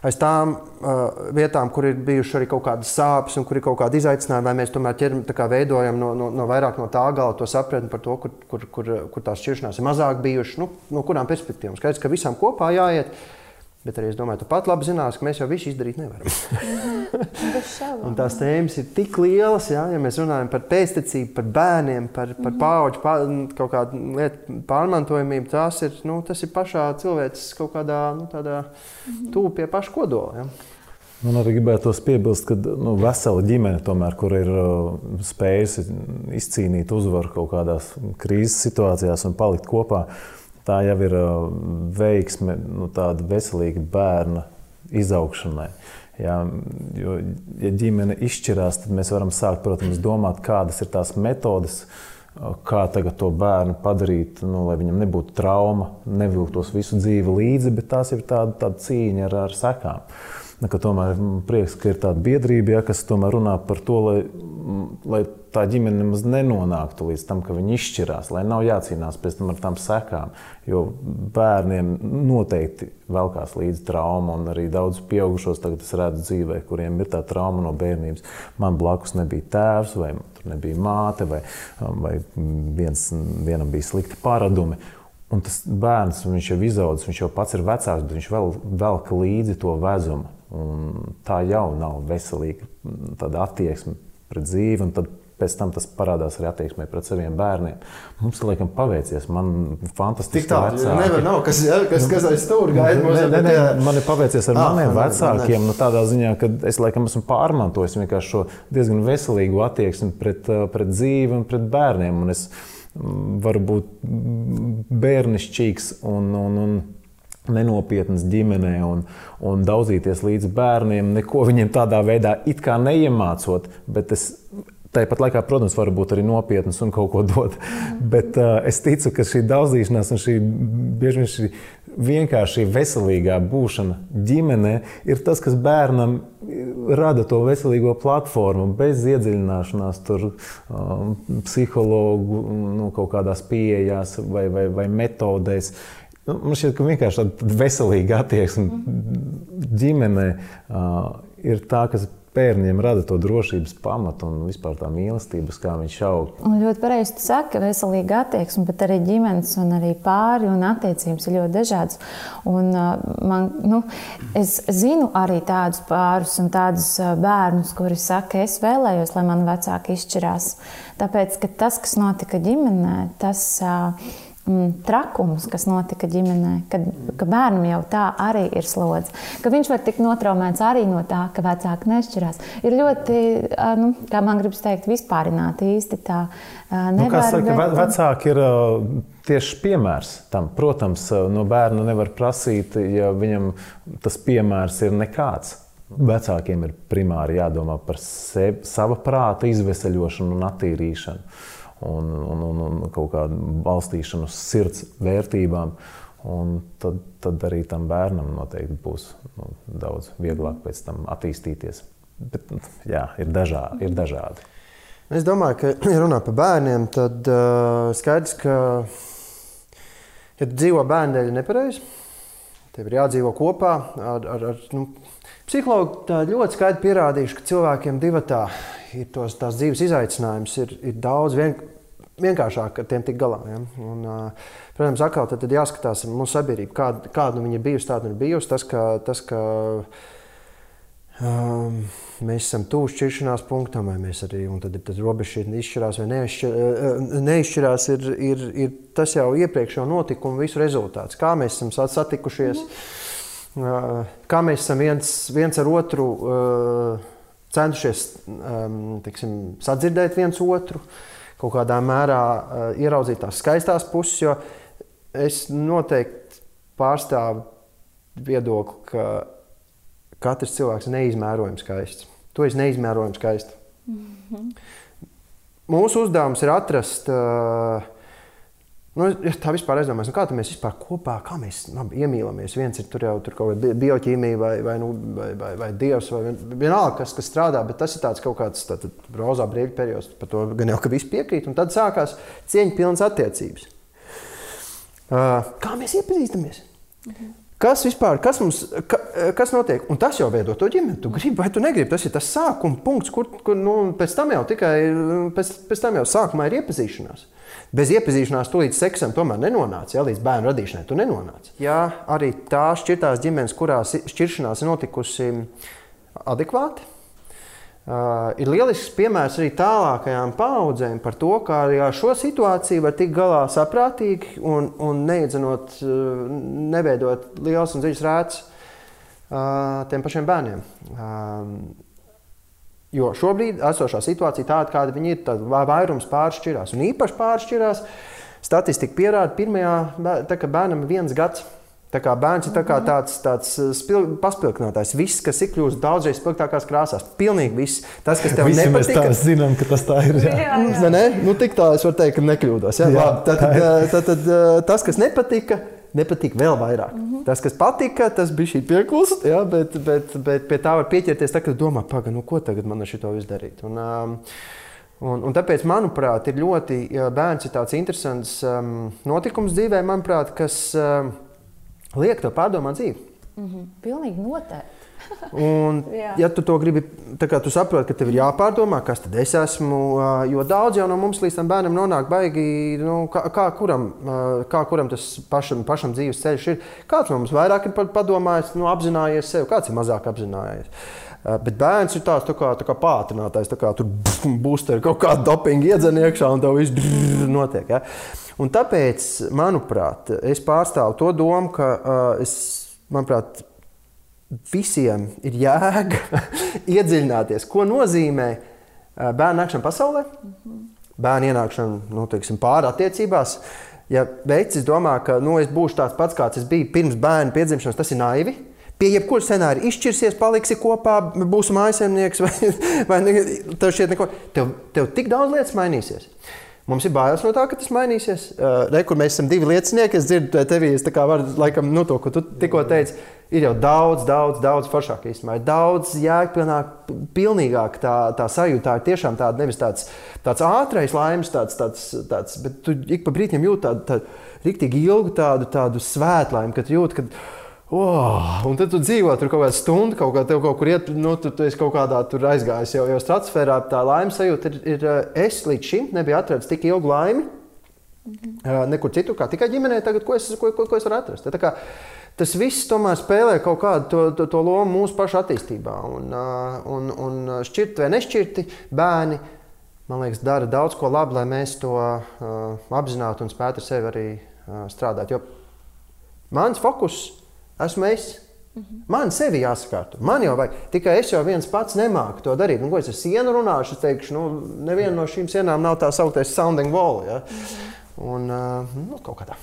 aiz tām uh, vietām, kur ir bijušas arī kaut kādas sāpes un kur ir kaut kāda izaicinājuma, vai mēs tomēr ķeram, veidojam no, no, no vairāk no tā gala to sapratni par to, kur, kur, kur, kur tās šķiršanās ir mazāk bijušas, nu, no kurām perspektīvām. Skaidrs, ka visām kopā jāiet. Bet arī es domāju, tu pat labi zinās, ka mēs jau visu izdarīt nevaram. un tās tēmas ir tik lielas, ja, ja mēs runājam par pēstniecību, par bērniem, par, par mm -hmm. pauģu pār, kaut kādu lietu pārmantojamību. Tas ir, nu, tas ir pašā cilvēks kaut kādā nu, tādā mm -hmm. tuvu pie paša kodola. Ja. Man arī gribētos piebilst, ka nu, vesela ģimene, tomēr, kur ir uh, spējusi izcīnīt uzvaru kaut kādās krīzes situācijās un palikt kopā, tā jau ir uh, veiksme, nu, tāda veselīga bērna izaugšanai. Jā, jo, ja ģimene izšķirās, tad mēs varam sākt, protams, domāt, kādas ir tās metodes, uh, kā tagad to bērnu padarīt, nu, lai viņam nebūtu trauma, nevilktos visu dzīvi līdzi, bet tās ir tāda, tāda cīņa ar, ar sekām. Ka tomēr prieks, ka ir tāda biedrība, ja, kas tomēr runā par to, lai, lai tā ģimene nemaz nenonāktu līdz tam, ka viņi izšķirās, lai nav jācīnās pēc tam ar tām sekām. Jo bērniem noteikti velkās līdzi trauma, un arī daudz pieaugušos tagad es redzu dzīvē, kuriem ir tā trauma no bērnības. Man blakus nebija tēvs, vai nebija māte, vai, vai viens, vienam bija slikti paradumi. Un tas bērns, viņš jau izaudzis, viņš jau pats ir vecāks, bet viņš vēl velk līdzi to vezumu. Un tā jau nav veselīga attieksme pret dzīvi. Tad pēc tam tas parādās arī attieksmē pret saviem bērniem. Mums laikam paveicies. Man fantastiski. Tik tālu nevar nav, kas, kas, kas aiz stūra gaida. Nē, nē, nē, man ir paveicies ar ah, maniem vecākiem. Nu, tādā ziņā, ka es laikam esmu pārmantojis šo diezgan veselīgu attieksmi pret, pret dzīvi un pret bērniem. Un es, varbūt bērnišķīgs un, un, un nenopietnas ģimenē un, un daudzīties līdz bērniem, neko viņiem tādā veidā it kā neiemācot, bet es Tāpat laikā, protams, var būt arī nopietnas un kaut ko dot. Bet uh, es ticu, ka šī daudzīšanās un šī bieži vien šī vienkārši veselīgā būšana ģimenē ir tas, kas bērnam rada to veselīgo platformu, bez iedziļināšanās tur um, psihologu nu, kaut kādās pieejās vai, vai, vai metodēs. Nu, man šķiet, ka vienkārši tāda veselīga attieksme ģimenē uh, ir tā, kas bērniem rada to drošības pamatu un vispār tā mīlestības, kā viņš aug. Un ļoti pareizi saka, ka veselīga attieksme, bet arī ģimenes un arī pāri un attiecības ir ļoti dažādas. Un, man, nu, es zinu arī tādus pārus un tādus bērnus, kuri saka, es vēlējos, lai mani vecāki izšķirās. Tāpēc, ka tas, kas notika ģimenē, tas uh, mm, trakumus, kas notika ģimenē, kad, ka bērnam jau tā arī ir slodze, ka viņš var tikt notraumēts arī no tā, ka vecāki nešķirās. Ir ļoti, nu, kā man gribas teikt, vispārināt īsti tā. Nevar, nu, saka, bet... Vecāki ir tieši piemērs tam. Protams, no bērna nevar prasīt, ja viņam tas piemērs ir nekāds. Vecākiem ir primāri jādomā par sevi, sava prāta izveseļošanu un attīrīšanu un, un, un, un kaut kādu balstīšanu uz sirds vērtībām. Un tad, tad arī tam bērnam noteikti būs nu, daudz vieglāk pēc tam attīstīties. Bet, jā, ir, dažā, ir dažādi. Es domāju, ka, ja runā par bērniem, tad uh, skaidrs, ka, ja dzīvo bērnu dēļ nepareizi, tev ir jādzīvo kopā ar, ar, ar nu, psihologu. ļoti skaidri pierādījuši, ka cilvēkiem divi tā ir tos, tās dzīves izaicinājums, ir, ir daudz vienkāršāk vienkāršāk ar tiem tikt galā. Ja? Un, protams, atkal tad, tad jāskatās mūsu sabiedrība, kāda, kāda nu viņa ir bijusi, tāda ir bijusi. Tas, ka, tas, ka um, mēs esam tuvu šķiršanās punktam, vai mēs arī tad ir tas robežs izšķirās vai neizšķirās, neizšķirās ir, ir, ir tas jau iepriekšējo notikumu visu rezultāts. Kā mēs esam satikušies, mm. kā mēs esam viens, viens ar otru centušies um, tiksim, sadzirdēt viens otru. Uh, kaut kādā mērā uh, ieraudzīt tās skaistās puses, jo es noteikti pārstāvu viedokli, ka katrs cilvēks ir neizmērojami skaists. To es neizmērojami skaisti. Mm -hmm. Mūsu uzdevums ir atrast uh, Nu, tā vispār aizdomājas, nu, kā mēs vispār kopā, kā mēs labi, iemīlamies. Viens ir tur jau tur kaut kāda bioķīmija vai, vai, nu, vai, vai, vai dievs, vai vienalga, kas, kas strādā, bet tas ir tāds kaut kāds tā, rozā brīvības periods. Par to gan jau ka viss piekrīt, un tad sākās cieņa pilnas attiecības. Uh, kā mēs iepazīstamies? Mhm. Kas vispār, kas mums, ka, kas notiek? Un tas jau veido to ģimeni. Tu gribi vai tu negribi. Tas ir tas sākuma punkts, kur, kur nu, pēc tam jau tikai, pēc, pēc tam jau sākumā ir iepazīšanās. Bez iepazīšanās tu līdz seksam tomēr nenonāci, ja līdz bērnu radīšanai tu nenonāci. Jā, arī tās šķirtās ģimenes, kurās šķiršanās ir notikusi adekvāti. Uh, ir lielisks piemērs arī tālākajām paudzēm par to, kā arī ar šo situāciju var tikt galā saprātīgi un, un neiedzenot, uh, neveidot liels un dziļs rēts uh, tiem pašiem bērniem. Uh, Jo šobrīd esošā situācija tāda, kāda viņi ir, tad vairums pāršķirās. Un īpaši pāršķirās, statistika pierāda, pirmajā, tā, kad bērnam ir viens gads. Tā kā bērns ir tā kā tāds, tāds spil, paspilgtinātājs. Viss, kas ir kļuvis daudzreiz spilgtākās krāsās, pilnīgi viss. Tas, kas tev Visi nepatīk, mēs zinām, ka tas tā ir. Jā, jā, jā. Ne? Nu, tik tā es varu teikt, ka nekļūdos. Jā? Jā, Labi, tad, tad, tad, tad, tas, kas nepatika, nepatīk vēl vairāk. Mm -hmm. Tas, kas patika, tas bija šī pieklust, ja, bet, bet, bet pie tā var pieķerties, tā, kad domā, pagaidi, nu, ko tagad man ar šo izdarīt. Un, um, Un, un tāpēc, manuprāt, ir ļoti bērns ir tāds interesants um, notikums dzīvē, manuprāt, kas um, liek to pārdomāt dzīvi. Mm -hmm. Pilnīgi noteikti. Un, ja tu to gribi, tad tu saproti, ka tev ir jāpārdomā, kas tad es esmu. Jo daudz jau no mums līdz tam bērnam nonāk baigi, nu, kā, kā, kuram, kā kuram tas pašam, pašam dzīves ceļš ir. Kāds no mums vairāk ir padomājis, nu, apzinājies sevi, kāds ir mazāk apzinājies. Bet bērns ir tāds tā kā, tā kā pātrinātājs, tā kā tur būs kaut kāda dopinga iedzena iekšā un tev viss notiek. Ja? Un tāpēc, manuprāt, es pārstāvu to domu, ka uh, es, manuprāt, visiem ir jēga iedziļināties, ko nozīmē bērnu nākšana pasaulē. Mm bērnu ienākšanu nu, teiksim, pāri attiecībās. Ja veids domā, ka nu, es būšu tāds pats, kāds es biju pirms bērna piedzimšanas, tas ir naivi. Pie jebkura scenārija izšķirsies, paliksi kopā, būsi mājasemnieks, vai, vai ne, tev šķiet, neko. Tev, tev tik daudz lietas mainīsies. Mums ir bailes no tā, ka tas mainīsies. Uh, Re, kur mēs esam divi liecinieki, es dzirdu tevi, es varu, laikam, nu, to, ko tu tikko teici, ir jau daudz, daudz, daudz foršāk īstenībā. Ir daudz jēgpilnāk, pilnīgāk tā, tā sajūta. Tā ir tiešām tāda nevis tāds, tāds ātrais laimes, tāds, tāds, tāds, bet tu ik pa brīdim jūti tādu, tādu riktīgi ilgu tādu, tādu svētlaimi, kad jūti, ka Oh, un tad tu dzīvo tur kaut kādu stundu, kaut kā kaut kur iet, nu, tu, tu esi kaut kādā tur aizgājis jau, jau stratosfērā. Tā laimes sajūta ir, ir, es līdz šim nebiju atradzis tik ilgu laimi. Mm -hmm. Nekur citur, kā tikai ģimenē, tagad, ko, es, ko, ko, ko es varu atrast. Tā kā, tas viss tomēr spēlē kaut kādu to, to, to lomu mūsu pašu attīstībā. Un, un, un šķirti vai nešķirti bērni, man liekas, dara daudz ko labu, lai mēs to uh, apzinātu un spētu ar sevi arī uh, strādāt. Jo mans fokus esmu es. Man sevi jāsakārto. Man jau vajag. Tikai es jau viens pats nemāku to darīt. Nu, ko es ar sienu runāšu? Es teikšu, nu, neviena no šīm sienām nav tā sauktais sounding wall. Ja? Un, nu, kaut kā tā.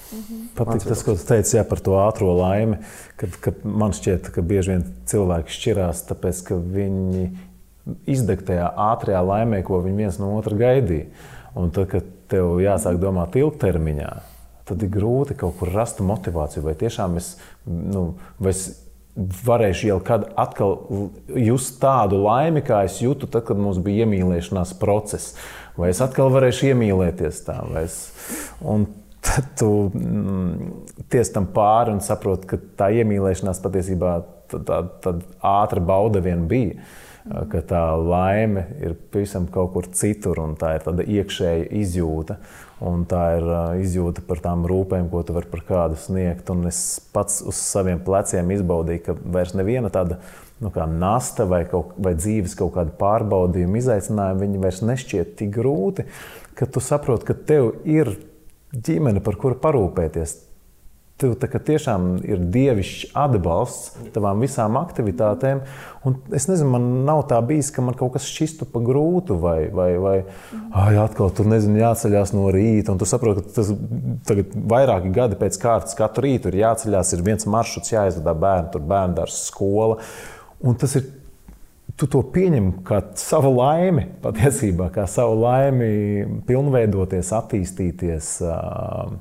Patīk tas, ko tu teici jā, par to ātrā laimi. Kad, kad man šķiet, ka bieži vien cilvēki šķirās, tāpēc ka viņi izdeg tajā ātrajā laimē, ko viņi viens no otra gaidīja. Un tad, kad tev jāsāk domāt ilgtermiņā, tad ir grūti kaut kur rast motivāciju. Vai tiešām es, nu, vai es varēšu jau kad atkal just tādu laimi, kā es jūtu, tad, kad mums bija iemīlēšanās process. Vai es atkal varēšu iemīlēties tā, vai es. Un tad tu mm, ties tam pāri un saproti, ka tā iemīlēšanās patiesībā tāda tā, tā ātra bauda vien bija. Ka tā laime ir pavisam kaut kur citur, un tā ir tāda iekšēja izjūta. Un tā ir izjūta par tām rūpēm, ko tu vari par kādu sniegt. Un es pats uz saviem pleciem izbaudīju, ka vairs neviena tāda nu, nasta vai, kaut, vai dzīves kaut kāda pārbaudījuma, izaicinājuma, viņi vairs nešķiet tik grūti, ka tu saproti, ka tev ir ģimene, par kuru parūpēties Tev tiešām ir dievišķs atbalsts tavām visām aktivitātēm. Un es nezinu, man nav tā bijis, ka man kaut kas šķistu pa grūtu, vai, vai, vai ai, atkal tur nezinu, jāceļās no rīta. Un tu saproti, ka tas tagad vairāki gadi pēc kārtas, katru rītu ir jāceļās, ir viens maršruts, jāizvada bērnu, tur bērnu dārza skola. Un tas ir tu to pieņem kā savu laimi, patiesībā kā savu laimi, pilnveidoties, attīstīties. Uh,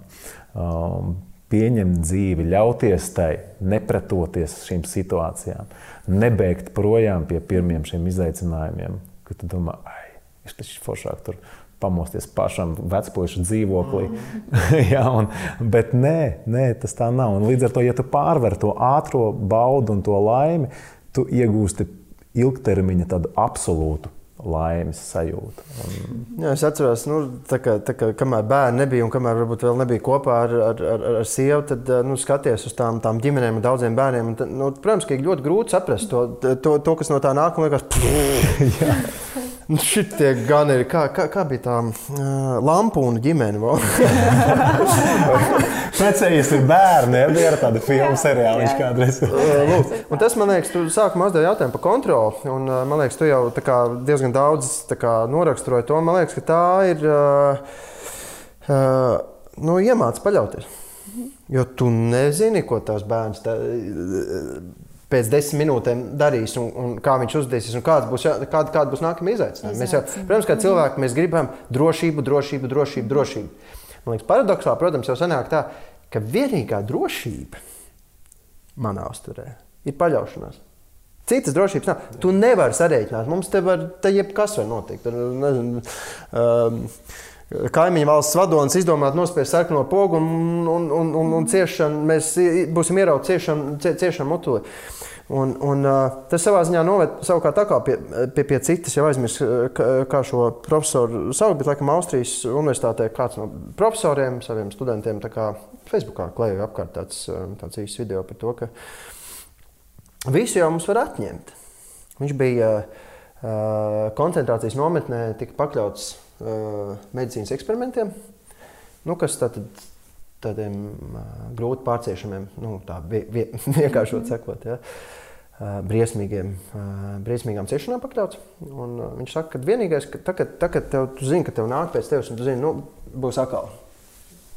uh, pieņemt dzīvi, ļauties tai, nepretoties šīm situācijām, nebeigt projām pie pirmiem šiem izaicinājumiem. Kad tu domā, ai, es taču foršāk tur pamosties pašam vecpuļu dzīvoklī. Mm. Jā, un, bet nē, nē, tas tā nav. Un līdz ar to, ja tu pārver to ātrā baudu un to laimi, tu iegūsti ilgtermiņa tādu absolūtu laimes sajūta. Un... Jā, es atceros, nu, tā kā, tā kā, kamēr bērni nebija un kamēr varbūt vēl nebija kopā ar, ar, ar, ar sievu, tad nu, skaties uz tām, tām ģimenēm un daudziem bērniem. Un, tad, nu, protams, ka ir ļoti grūti saprast to, to, to kas no tā nāk un liekas, Nu, šitie gan ir. Kā, kā, kā bija tā uh, lampūna ģimene? Precējies ir bērni, ja bija tāda filmu seriāla, viņš kādreiz. uh, un tas, man liekas, tu sākumā uzdevi jautājumu par kontroli. Un, man liekas, tu jau kā, diezgan daudz kā, noraksturoji to. Man liekas, ka tā ir uh, uh, nu, iemācīts paļauties. Jo tu nezini, ko tās bērns. Tā, pēc desmit minūtēm darīs, un, un kā viņš uzvedīsies, un kāda būs, kāda, kāda būs nākamā izaicinājuma. Mēs jau, protams, kā cilvēki, mēs gribam drošību, drošību, drošību. drošību. Man liekas, paradoxāli, protams, jau sanāk tā, ka vienīgā drošība manā uzturē ir paļaušanās. Citas drošības nav. Tu nevari sarēķināt. Mums te var, te jebkas var notikt. Nezinu, um, kaimiņu valsts vadonis izdomāt nospiest sarkano pogu un, un, un, un, un ciešanu, mēs būsim ieraudzījumi ciešanu, ciešanu mutuli. Un, un, tas savā ziņā noved savukārt tā kā pie, pie, pie citas, jau aizmirsu, kā šo profesoru sauc, bet laikam Austrijas universitātē kāds no profesoriem saviem studentiem Facebookā klēja apkārt tāds, tāds īsts video par to, ka visu jau mums var atņemt. Viņš bija koncentrācijas nometnē, tika pakļauts medicīnas eksperimentiem, nu, kas tad, tādiem uh, grūti pārciešamiem, nu, tā vienkāršot sakot. Ja. briesmīgiem, briesmīgām ciešanām pakļauts. Un viņš saka, ka vienīgais, ka tagad, tagad tev, tu zini, ka tev nāk pēc tevis, un tu zini, nu, būs atkal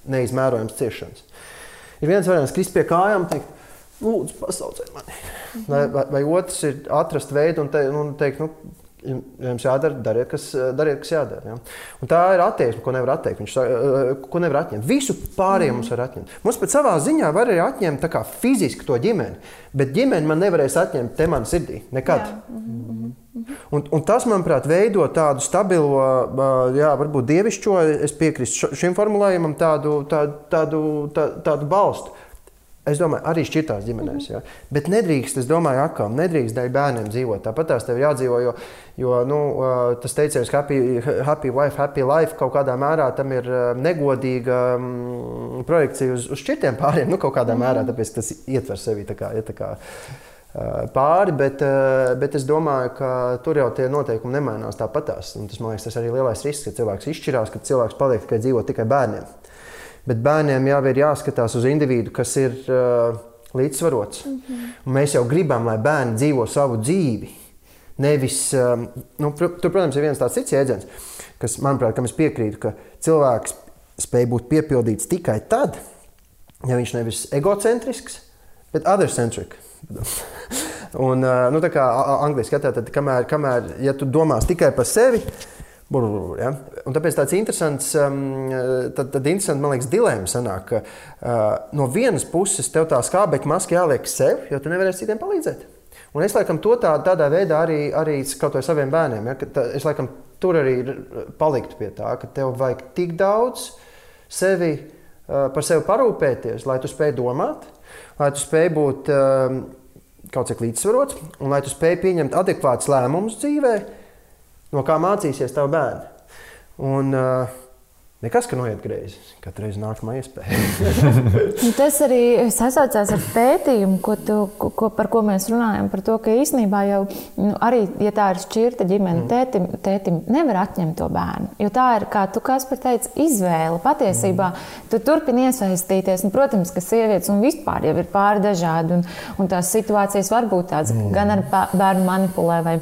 neizmērojams ciešanas. Ir viens variants, krist pie kājām, teikt, lūdzu, pasauciet mani. Vai, vai, vai otrs ir atrast veidu un, te, un teikt, nu, jums jādara, dariet, kas, dariet, kas jādara. Ja? Un tā ir attieksme, ko nevar atteikt. Viņš saka, ko nevar atņemt. Visu pārējo mums var atņemt. Mums pēc savā ziņā var arī atņemt fiziski to ģimeni, bet ģimeni man nevarēs atņemt te man sirdī. Nekad. Jā. Un, un tas, manuprāt, veido tādu stabilu, jā, varbūt dievišķo, es piekrītu šim formulējumam, tādu, tādu, tādu, tādu, tādu balstu. Es domāju, arī šķirtās ģimenēs. Ja? Bet nedrīkst, es domāju, atkal, nedrīkst dēļ bērniem dzīvot. Tāpat tās tev jādzīvo, jo, jo nu, tas teiciens, happy, happy wife, happy life, kaut kādā mērā tam ir negodīga mm, projekcija uz, uz šķirtiem pāriem. Nu, kaut kādā mērā, tāpēc tas ietver sevi tā kā, ja, tā kā pāri, bet, bet es domāju, ka tur jau tie noteikumi nemainās tāpatās. Tas, man liekas, tas arī lielais risks, ka cilvēks izšķirās, ka cilvēks paliek tikai dzīvot tikai bērniem. Bet bērniem jau ir jāskatās uz individu, kas ir uh, līdzsvarots. Mm -hmm. Mēs jau gribam, lai bērni dzīvo savu dzīvi. Nevis, um, nu, tur, protams, ir viens tāds cits jēdziens, kas, manuprāt, kam es piekrītu, ka cilvēks spēj būt piepildīts tikai tad, ja viņš nevis egocentrisks, bet other-centric. Un, uh, nu, tā kā angļuiski skatā, tad kamēr, kamēr ja tu domās tikai par sevi, Brr, ja? Un tāpēc tāds interesants, um, tad, tad interesants man liekas, dilemma sanāk, ka uh, no vienas puses tev tā skābekļa maska jāliek sev, jo tu nevarēsi citiem palīdzēt. Un es laikam to tā, tādā veidā arī, arī vai saviem bērniem, ja, tā, es laikam tur arī paliktu pie tā, ka tev vajag tik daudz sevi, uh, par sevi parūpēties, lai tu spēj domāt, lai tu spēj būt uh, kaut cik līdzsvarots un lai tu spēj pieņemt adekvātus lēmumus dzīvēm no kā mācīsies tavi bērni. Un, uh, Nekas, ka noiet greizi. Katru reizi nākamā iespēja. Nu, tas arī sasaucās ar pētījumu, ko tu, ko, par ko mēs runājam. Par to, ka īsnībā jau nu, arī, ja tā ir šķirta ģimene, mm. tētim, tētim nevar atņemt to bērnu. Jo tā ir, kā tu Kaspar teici, izvēle. Patiesībā mm. tu turpini iesaistīties. Un, protams, ka sievietes un vispār jau ir pāri dažādi. Un, un tās situācijas var būt tādas, mm. gan ar bērnu manipulē vai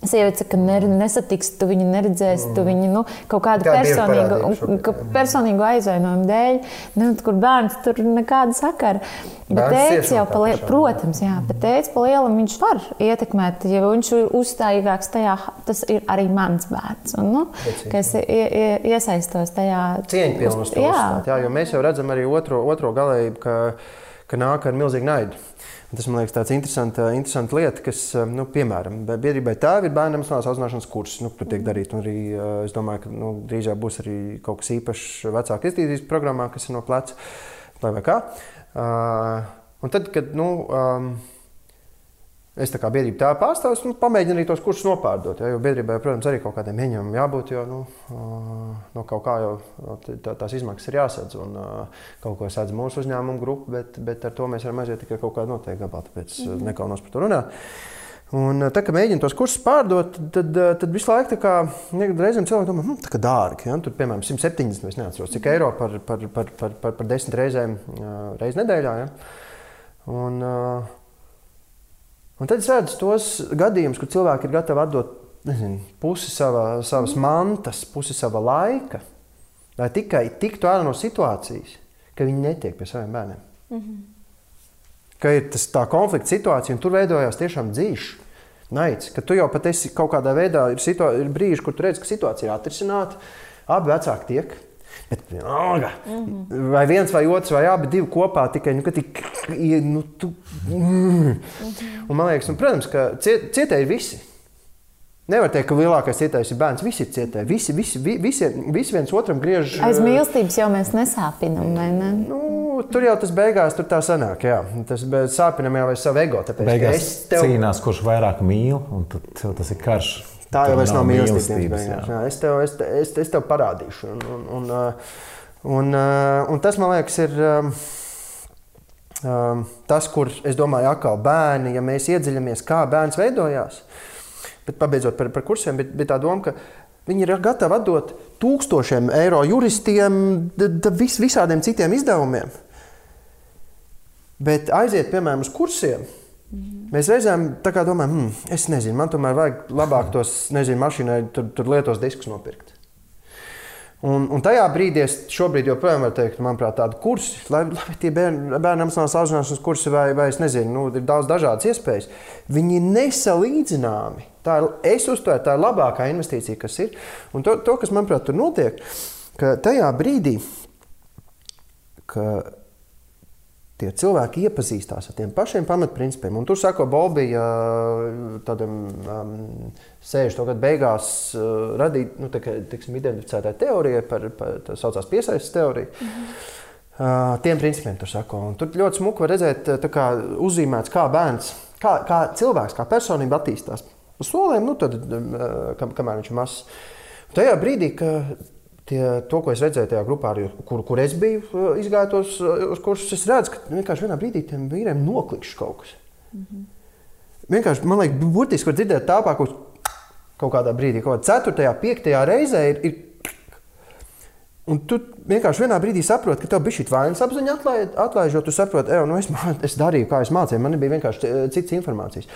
Sieviete ka nesatiks, tu viņu neredzēsi, mm. tu viņu nu, kaut kādu Kā personīgu, ka personīgu aizvainojumu dēļ, nu, kur bērns tur nekāda sakara. Bet tēvs jau, palie, protams, jā, bet tēvs pa lielam viņš var ietekmēt, ja viņš ir uzstājīgāks tajā, tas ir arī mans bērns. Un, nu, kas ie, ie, iesaistos tajā. Cieņpilnus to uzstāt, jā, jo mēs jau redzam arī otro, otro galējību, ka, ka nāk ar milzīgu naidu. Tas man liekas, tāds interesants interesant lieta, kas, nu, piemēram, biedrībai tēvi ir bērnu emocionālās audzināšanas kurs. Nu, tur tiek darīts. Arī, es domāju, ka nu, drīzāk būs arī kaut kas īpašs vecāku izglītības programmā, kas ir no pleca vai, vai kā. Uh, un tad, kad nu, um, Es tā kā biedrība tā pārstāvis, nu, pamēģinu arī tos kursus nopārdot. Ja, jo biedrībai, protams, arī kaut kādiem ieņēmumiem jābūt, jo nu, no kaut kā jau tā, tās izmaksas ir jāsadz. Un kaut ko sadz mūsu uzņēmumu grupa, bet, bet ar to mēs varam aiziet tikai kaut kādu noteiktu gabalu. Tāpēc mm -hmm. nekaunos par to runāt. Un, tā kā mēģinu tos kursus pārdot, tad, tad visu laiku reizēm cilvēki domā, hm, tā kā dārgi. Ja? Tur, piemēram, 170, es neatceros, cik eiro par, par, par, par, par, par desmit reizēm reiz nedēļā. Ja? Un, uh, Un tad es redzu tos gadījumus, kur cilvēki ir gatavi atdot nezinu, pusi sava, savas mantas, pusi sava laika, lai tikai tiktu ārā no situācijas, ka viņi netiek pie saviem bērniem. Mm -hmm. Ka ir tas, tā konflikta situācija, un tur veidojās tiešām dzīves. Naids, ka tu jau pat esi kaut kādā veidā, ir, situā, ir brīži, kur tu redz, ka situācija ir atrisināta, abi vecāki tiek. Bet, vienalga, mm -hmm. Vai viens vai otrs, vai abi divi kopā tikai nu, tik, nu, tu, mm. Un, man liekas, un, protams, ka ciet, cietēji visi. Nevar teikt, ka lielākais cietējs ir bērns. Visi ir cietēji. Visi, visi, visi, visi viens otram griež. Aiz mīlestības jau mēs nesāpinām. Ne? Nu, tur jau tas beigās tur tā sanāk. Jā. Tas sāpinam jau ar savu ego. Tāpēc, beigās tev... cīnās, kurš vairāk mīl, un tad tas ir karš. Tā jau nav, nav mīlestības. Jā. Jā, es, tev, es, es, es tev parādīšu. Un, un, un, uh, un, uh, un tas, man liekas, ir um, um, tas, kur es domāju, atkal bērni, ja mēs iedziļamies, kā bērns veidojās. Bet pabeidzot par, par kursiem, bija, bija tā doma, ka viņi ir gatavi atdot tūkstošiem eiro juristiem, vis, visādiem citiem izdevumiem. Bet aiziet, piemēram, uz kursiem. Mēs reizēm domājam, hmm, es nezinu, man tomēr vajag labāk tos, nezinu, mašīnai tur, tur lietos diskus nopirkt. Un, un tajā brīdī es šobrīd joprojām varu teikt, manuprāt, tādu kursu, lai, lai tie bērni, bērnu emocionālās audzināšanas kursi vai, vai es nezinu, nu, ir daudz dažādas iespējas. Viņi ir nesalīdzināmi. Tā ir, es uztveru, tā ir labākā investīcija, kas ir. Un to, to kas, manuprāt, tur notiek, ka tajā brīdī, ka tie cilvēki iepazīstās ar tiem pašiem pamatprincipiem. Un tur sako Bobija tādam um, 60. gadu beigās uh, radīt, nu, tā identificētai teorijai par, par tā saucās piesaistes teoriju. Mm -hmm. Uh, tiem principiem tur sako. Un tur ļoti smuki var redzēt, kā uzzīmēts, kā bērns, kā, kā cilvēks, kā personība attīstās. Uz soliem, nu, tad, uh, kam, kamēr viņš ir mazs. Tajā brīdī, kad tie, to, ko es redzēju tajā grupā, arī, kur, kur es biju uh, izgājis uh, uz kursus, es redzu, ka vienkārši vienā brīdī tiem vīriem noklikšķis kaut kas. Mm -hmm. Vienkārši man liekas, burtiski var dzirdēt tāpāk, kaut, kaut kādā brīdī, kaut kādā 4. un 5. reizē ir. ir Un tu vienkārši vienā brīdī saproti, ka tev bija šī vainas apziņa atlaižot. Tu saproti, ka nu es, es darīju, kā es mācīju, man bija vienkārši uh, cits informācijas.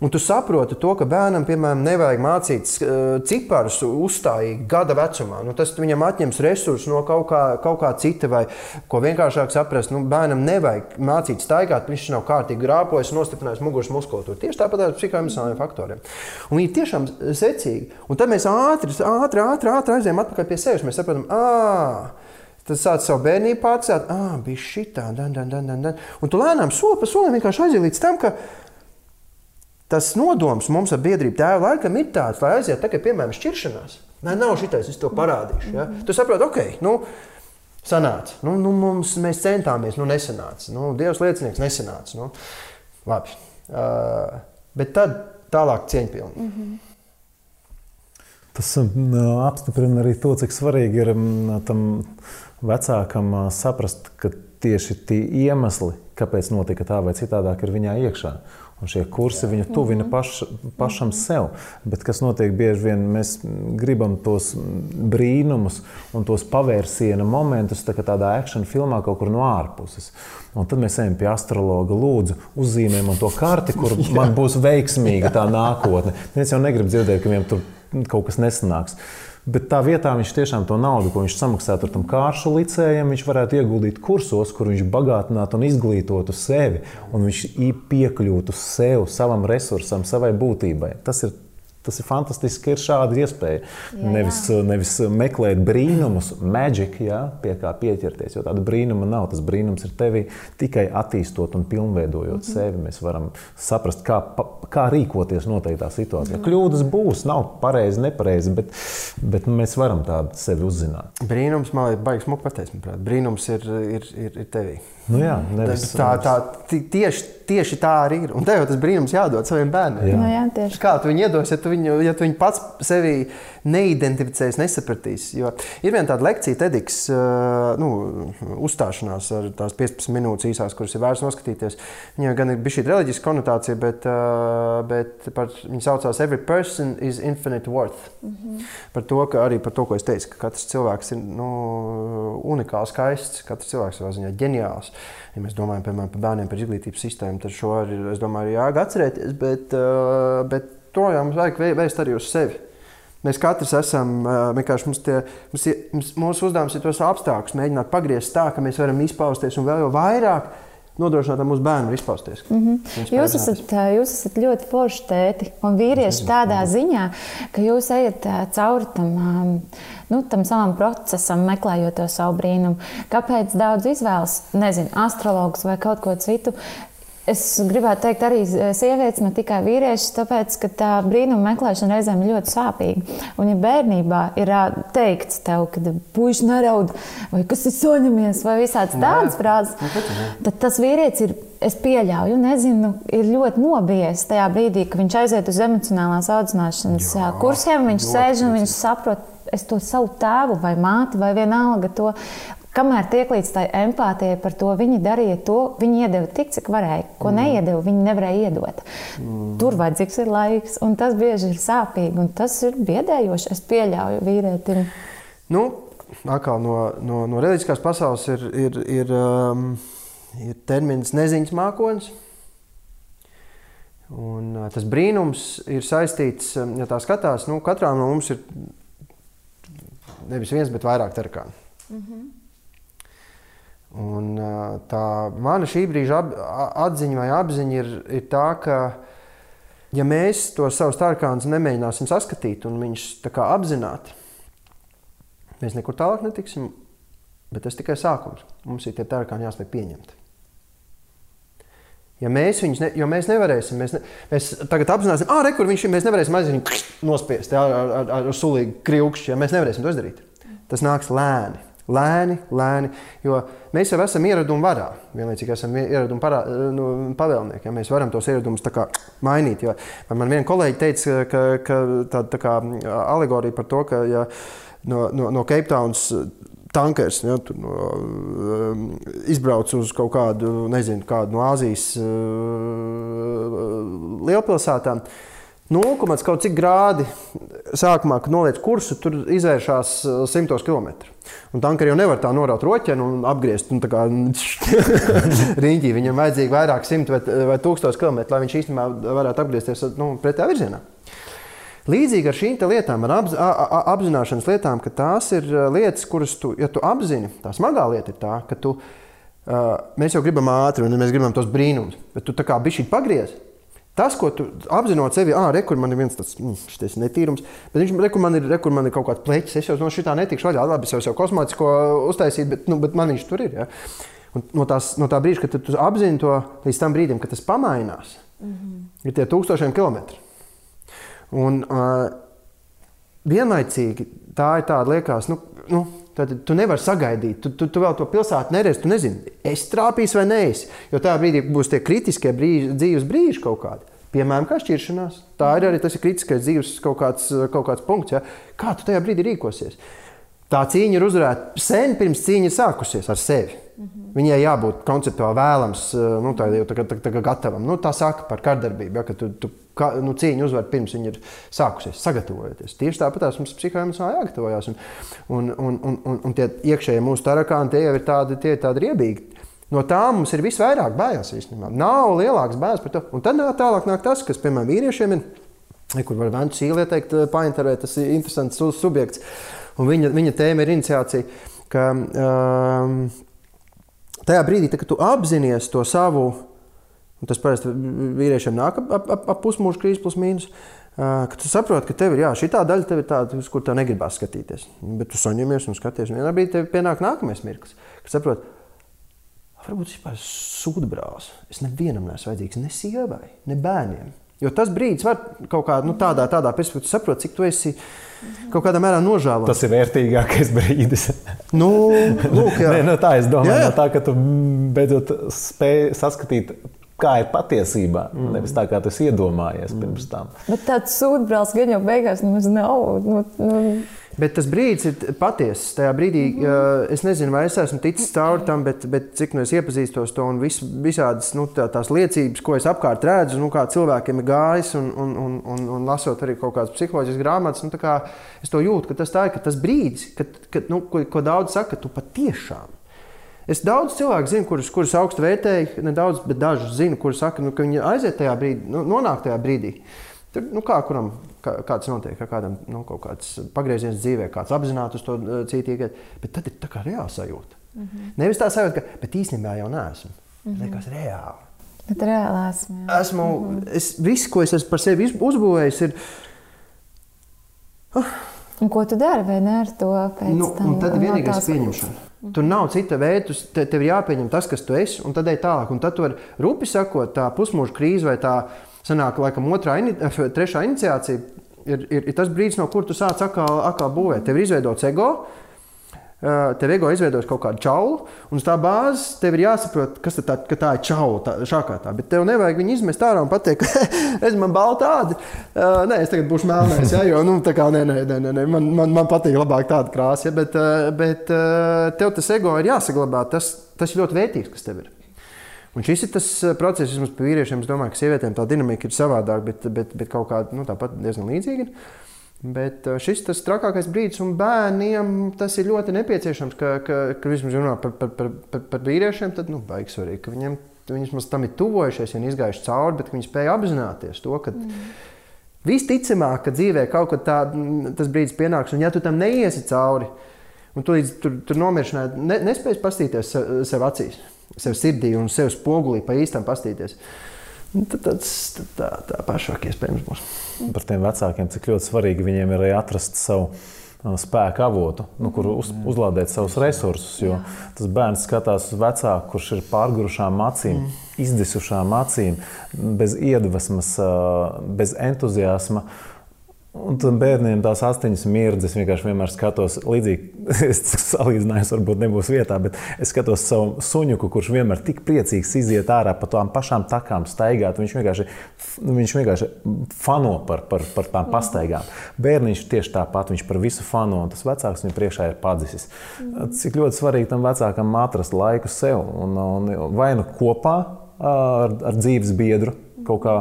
Un tu saproti to, ka bērnam, piemēram, nevajag mācīt uh, ciparus uzstājīgi gada vecumā. Nu, tas viņam atņems resursus no kaut kā, kaut kā cita, vai ko vienkāršāk saprast. Nu, bērnam nevajag mācīt staigāt, viņš nav kārtīgi grāpojis, nostiprinājis muguras muskultūru. Tieši tāpat ar psihoemocionāliem faktoriem. Un viņi tiešām secīgi. Un tad mēs ātri, ātri, ātri, ātri aizējām atpakaļ pie sevis. Mēs saprotam, ah! Tad sāc savu bērnību pārcelt, ah, bija šī tā, dan, dan, dan, dan. Un tu lēnām soli pa solim vienkārši aiziet līdz tam, ka tas nodoms mums ar biedrību tēva laikam ir tāds, lai aiziet tagad, piemēram, šķiršanās. Nē, nav šitais, es to parādīšu. Ja? Tu saproti, ok, nu, sanāca. Nu, nu, mums, mēs centāmies, nu, nesanāca. Nu, Dievs liecinieks nesanāca. Nu, labi. Uh, bet tad tālāk cieņpilni. Mm -hmm. Tas apstiprina arī to, cik svarīgi ir tam vecākam saprast, ka tieši tie iemesli, kāpēc notika tā vai citādāk, ir viņā iekšā. Un šie kursi viņu tuvina mhm. paš, pašam sev. Bet kas notiek bieži vien, mēs gribam tos brīnumus un tos pavērsiena momentus tā tādā akciju filmā kaut kur no ārpuses. Un tad mēs ejam pie astrologa, lūdzu, uzzīmējam man to karti, kur man būs veiksmīga tā nākotne. Mēs jau negribam dzirdēt, ka viņiem tur kaut kas nesanāks. Bet tā vietā viņš tiešām to naudu, ko viņš samaksātu tam kāršu licējam, viņš varētu ieguldīt kursos, kur viņš bagātinātu un izglītotu sevi, un viņš piekļūtu sev, savam resursam, savai būtībai. Tas ir Tas ir fantastiski, ka ir šāda iespēja. Jā, jā. Nevis, nevis meklēt brīnumus, maģiku, ja, pie kā pieķerties. Jo tāda brīnuma nav. Tas brīnums ir tevī tikai attīstot un pilnveidojot mm -hmm. sevi. Mēs varam saprast, kā, kā rīkoties noteiktā situācijā. Mm -hmm. Kļūdas būs, nav pareizi, nepareizi, bet, bet mēs varam tādu sevi uzzināt. Brīnums man ir baigs muka pateikt, manuprāt. Brīnums ir, ir, ir, ir tevī. Nu jā, nevis, tā, tā, tieši, tieši tā arī ir. Un tev tas brīnums jādod saviem bērniem. Jā. Nu jā, tieši. Kā tu viņu iedos, ja tu viņu, ja tu viņu pats sevi neidentificēs, nesapratīs? Jo ir viena tāda lekcija, TEDx nu, uzstāšanās ar tās 15 minūtes īsās, kuras ir vērts noskatīties. Viņai gan ir bijusi šī reliģiska konotācija, bet, bet par, viņa saucās Every person is infinite worth. Mm -hmm. Par to, ka arī par to, ko es teicu, ka katrs cilvēks ir nu, unikāls, skaists, katrs cilvēks savā ziņā ģeniāls. Ja mēs domājam piemēram, par bērniem, par izglītības sistēmu, tad šo arī, domāju, jāga atcerēties, bet, bet to jau mums vajag vēst arī uz sevi. Mēs katrs esam vienkārši mums tie, mums, mums, mūsu uzdevums ir tos apstākļus mēģināt pagriezt tā, ka mēs varam izpausties un vēl vairāk nodrošināt mūsu bērnu izpausties. Mm -hmm. jūs, esat, jūs esat ļoti forši tēti un vīrieši tādā ziņā, ka jūs ejat cauri tam, nu, tam savam procesam, meklējot to savu brīnumu. Kāpēc daudz izvēlas, nezinu, astrologus vai kaut ko citu, Es gribētu teikt, arī sievietes, ne tikai vīrieši, tāpēc, ka tā brīnuma meklēšana reizēm ir ļoti sāpīga. Un, ja bērnībā ir teikts tev, ka puiši neraud, vai kas ir soņamies, vai visāds tādas frāzes, nu, tad tas vīrietis ir. Es pieļauju, nezinu, ir ļoti nobijies tajā brīdī, kad viņš aiziet uz emocionālās audzināšanas Jā, kursiem. Viņš sēž un viņš saprot, es to savu tēvu vai māti vai vienalga to Kamēr tiek līdz tai empātijai par to, viņi darīja to, viņi iedeva tik, cik varēja. Ko mm. neiedeva, viņi nevarēja iedot. Mm. Tur vajadzīgs ir laiks, un tas bieži ir sāpīgi, un tas ir biedējoši. Es pieļauju vīrietim. Nu, atkal no, no, no reliģiskās pasaules ir, ir, ir, um, ir termins neziņas mākonis. Un, uh, tas brīnums ir saistīts, ja tā skatās, nu, katrā no mums ir nevis viens, bet vairāk terakāni. Mm -hmm. Un, tā mana šī brīža atziņa vai apziņa ir, ir tā, ka, ja mēs to savus terakānus nemēģināsim saskatīt un viņus apzināti, mēs nekur tālāk netiksim. Bet tas tikai sākums. Mums ir tie terakāni jāspēj pieņemt. Ja mēs viņus, ne, mēs nevarēsim, mēs, ne, mēs tagad apzināsim, ah, re, kur viņš ir, mēs nevarēsim aiz viņu nospiest jā, ar, ar, ar sulīgu krīkšķi, ja mēs nevarēsim to izdarīt. Tas nāks lēni, lēni, lēni, jo mēs jau esam ieradumu varā, vienlaicīgi esam ieradumu parā, nu, pavēlnieki, ja mēs varam tos ieradumus mainīt, jo man viena kolēģi teica, ka, ka tā, tā kā alegorija par to, ka ja no, no, no Cape Towns tankers ja, tur, no, um, izbrauc uz kaut kādu, nezinu, kādu no Āzijas uh, lielpilsētām. 0, kaut cik grādi sākumā, kad noliec kursu, tur izvēršas simtos kilometru. Un tankeri jau nevar tā noraut roķeni un apgriezt un kā riņķī. Viņam vajadzīgi vairāk simt vai, vai tūkstoši kilometru, lai viņš īstenībā varētu apgriezties nu, pretējā virzienā. Līdzīgi ar šīm lietām, ar apz, apzināšanas lietām, ka tās ir lietas, kuras tu, ja tu apzini, tā smagā lieta ir tā, ka tu, uh, mēs jau gribam ātri un mēs gribam tos brīnumus, bet tu tā kā bišķi pagriez. Tas, ko tu apzinot sevi, ah, re, kur man ir viens tāds mm, netīrums, bet viņš re, kur man ir, re, kur man ir kaut kāds pleķis, es jau no šitā netikšu vaļā, labi, es jau esmu kosmētisko uztaisīt, bet, nu, bet man viņš tur ir. Ja? Un no, tās, no tā brīža, kad tu apzini to līdz tam brīdim, kad tas pamainās, mm -hmm. ir tie tūkstošiem kilometru. Un uh, vienlaicīgi tā ir tāda liekas, nu, nu, tad tu nevari sagaidīt. Tu, tu, tu vēl to pilsētu neredzi, tu nezini, es trāpīšu vai nē. Jo tajā brīdī būs tie kritiskie brīži, dzīves brīži kaut kādi. Piemēram, kā šķiršanās. Tā ir arī tas ir kritiskais dzīves kaut kāds, kaut kāds punkts. Ja? Kā tu tajā brīdī rīkosies? Tā cīņa ir uzvarēta sen pirms cīņa sākusies ar sevi. Mm -hmm. Viņai jābūt konceptuāli vēlams, nu, tā jau tā, tā, tā, gatavam. Nu, tā saka par kārdarbību, ja, ka tu, tu ka, nu, cīņu uzvar pirms viņa ir sākusies, sagatavojoties. Tieši tāpat mums psihoemocionāli jāgatavojas. Un, un, un, un, un, un tie iekšējie mūsu tarakāni, tie jau ir tādi, tie ir tādi riebīgi. No tā mums ir visvairāk bailes īstenībā. Nav lielākas bailes par to. Un tad tālāk nāk tas, kas, piemēram, vīriešiem ir, kur var vēnt sīli ieteikt, painterēt, tas ir interesants subjekts. Un viņa, viņa tēma ir iniciācija, ka um, tajā brīdī, tā, kad tu apzinājies to savu Un tas parasti vīriešiem nāk ap, ap, ap, ap pusmūža krīzes, plus mīnus. Uh, tu saproti, ka tev ir jā, šī daļa, tev ir tāda, uz kur tev negribās skatīties. Bet tu saņemies un skaties. Un vienā brīdī tev pienāk nākamais mirklis, kad saproti, varbūt tas ir sūdbrālis. Es nevienam neesmu vajadzīgs, ne sievai, ne bērniem. Jo tas brīdis var kaut kādā nu, tādā, tādā perspektīvā saprast, cik tu esi kaut kādā mērā nožēlots. Tas ir vērtīgākais brīdis. nu, lūk, jā. Nē, no tā es domāju, jā, jā. No tā, ka tu beidzot spēj saskatīt kā ir patiesībā. Mm. Nevis tā, kā tas iedomājies mm. pirms tam. Bet tāds sūdbrālis gan jau beigās nemaz nav. Nu, nu. Bet tas brīdis ir patiesa. Tajā brīdī mm -hmm. es nezinu, vai es esmu ticis cauri tam, bet, bet cik nu es iepazīstos to un vis, visādas nu, tā, tās liecības, ko es apkārt redzu, nu, kā cilvēkiem ir gājis, un, un, un, un, un lasot arī kaut kādas psiholoģiskas grāmatas, nu, kā es to jūtu, ka tas, tā, ka tas brīdis, kad, kad, nu, ko, ko daudz saka, ka tu patiešām Es daudz cilvēku zinu, kurus, kurus augstu vērtēju, nedaudz, bet dažus zinu, kurus saka, nu, ka viņi aiziet tajā brīdī, nu, nonāk tajā brīdī. Tur, nu, kā kuram kā, kāds notiek, kā kādam nu, kaut kāds pagrieziens dzīvē, kāds apzināti uz to cītīgi, bet tad ir tā kā reāla sajūta. Mm -hmm. Nevis tā sajūta, ka, bet īstenībā jau neesmu. Mm -hmm. Liekas, reāli. Bet reāli esmu. Jā. Esmu, mm -hmm. es, viss, ko es esmu par sevi uzbūvējis, ir. Uh, Un ko tu dari vai ne ar to? Nu, tad ir vienīgais pieņemšana. Mhm. Tur nav cita veida, te, tev ir jāpieņem tas, kas tu esi, un tad ej tālāk. Un tad tu vari rupi sakot, tā pusmūža krīze vai tā sanāk, laikam, otrā, eh, trešā iniciācija ir, ir, ir tas brīdis, no kur tu sāc atkal, atkal būvēt. Tev ir izveidots ego, Eh, tev ego izveidos kaut kādu čaulu, un uz tā bāzes tev ir jāsaprot, kas tā, ka tā ir čaula, tā, šākā tā. Bet tev nevajag viņu izmest ārā un pateikt, es man balta tāda. Uh, nē, es tagad būšu melnais, ja, jo nu, tā kā nē, nē, nē, nē, man, man, man patīk labāk tāda krāsa. Ja, bet bet tev tas ego ir jāsaglabā. Tas, tas ir ļoti vērtīgs, kas tev ir. Un šis ir tas process, kas mums vīriešiem, es domāju, ka sievietēm tā dinamika ir savādāka, bet, bet, bet kaut kāda nu, tāpat diezgan līdzīga. Bet uh, šis ir tas trakākais brīdis, un bērniem tas ir ļoti nepieciešams. Ka, ka, ka vismaz runā par, par, par, par, par vīriešiem, tad nu, baigs svarīgi, ka viņiem viņi tam ir tuvojušies, ir izgājuši cauri, bet viņi spēja apzināties to, ka mm. visticamāk, ka dzīvē kaut kad tā, tas brīdis pienāks, un ja tu tam neiesi cauri, un tu līdz tur, tur nomiršanai ne, nespēj pastīties sev acīs, sev sirdī un sev spogulī pa īstam pastīties. Nu, tad tas tā, tā pašāk iespējams būs. Par tiem vecākiem, cik ļoti svarīgi viņiem ir atrast savu spēka avotu, nu, kur uz, uzlādēt savus resursus. Jo tas bērns skatās uz vecāku, kurš ir pārgurušām acīm, mm. izdisušām acīm, bez iedvesmas, bez entuziasma. Un tam bērniem tās astoņas mirdzes vienkārši vienmēr skatos līdzīgi. Es salīdzināju, varbūt nebūs vietā, bet es skatos savu suņuku, kurš vienmēr tik priecīgs iziet ārā pa tām pašām takām, staigāt. Viņš vienkārši, viņš vienkārši fano par, par, par tām pastaigām. Bērniņš tieši tāpat, viņš par visu fano, un tas vecāks viņam priekšā ir padzisis. Cik ļoti svarīgi tam vecākam atrast laiku sev un, un vai nu kopā ar, ar dzīves biedru kaut kā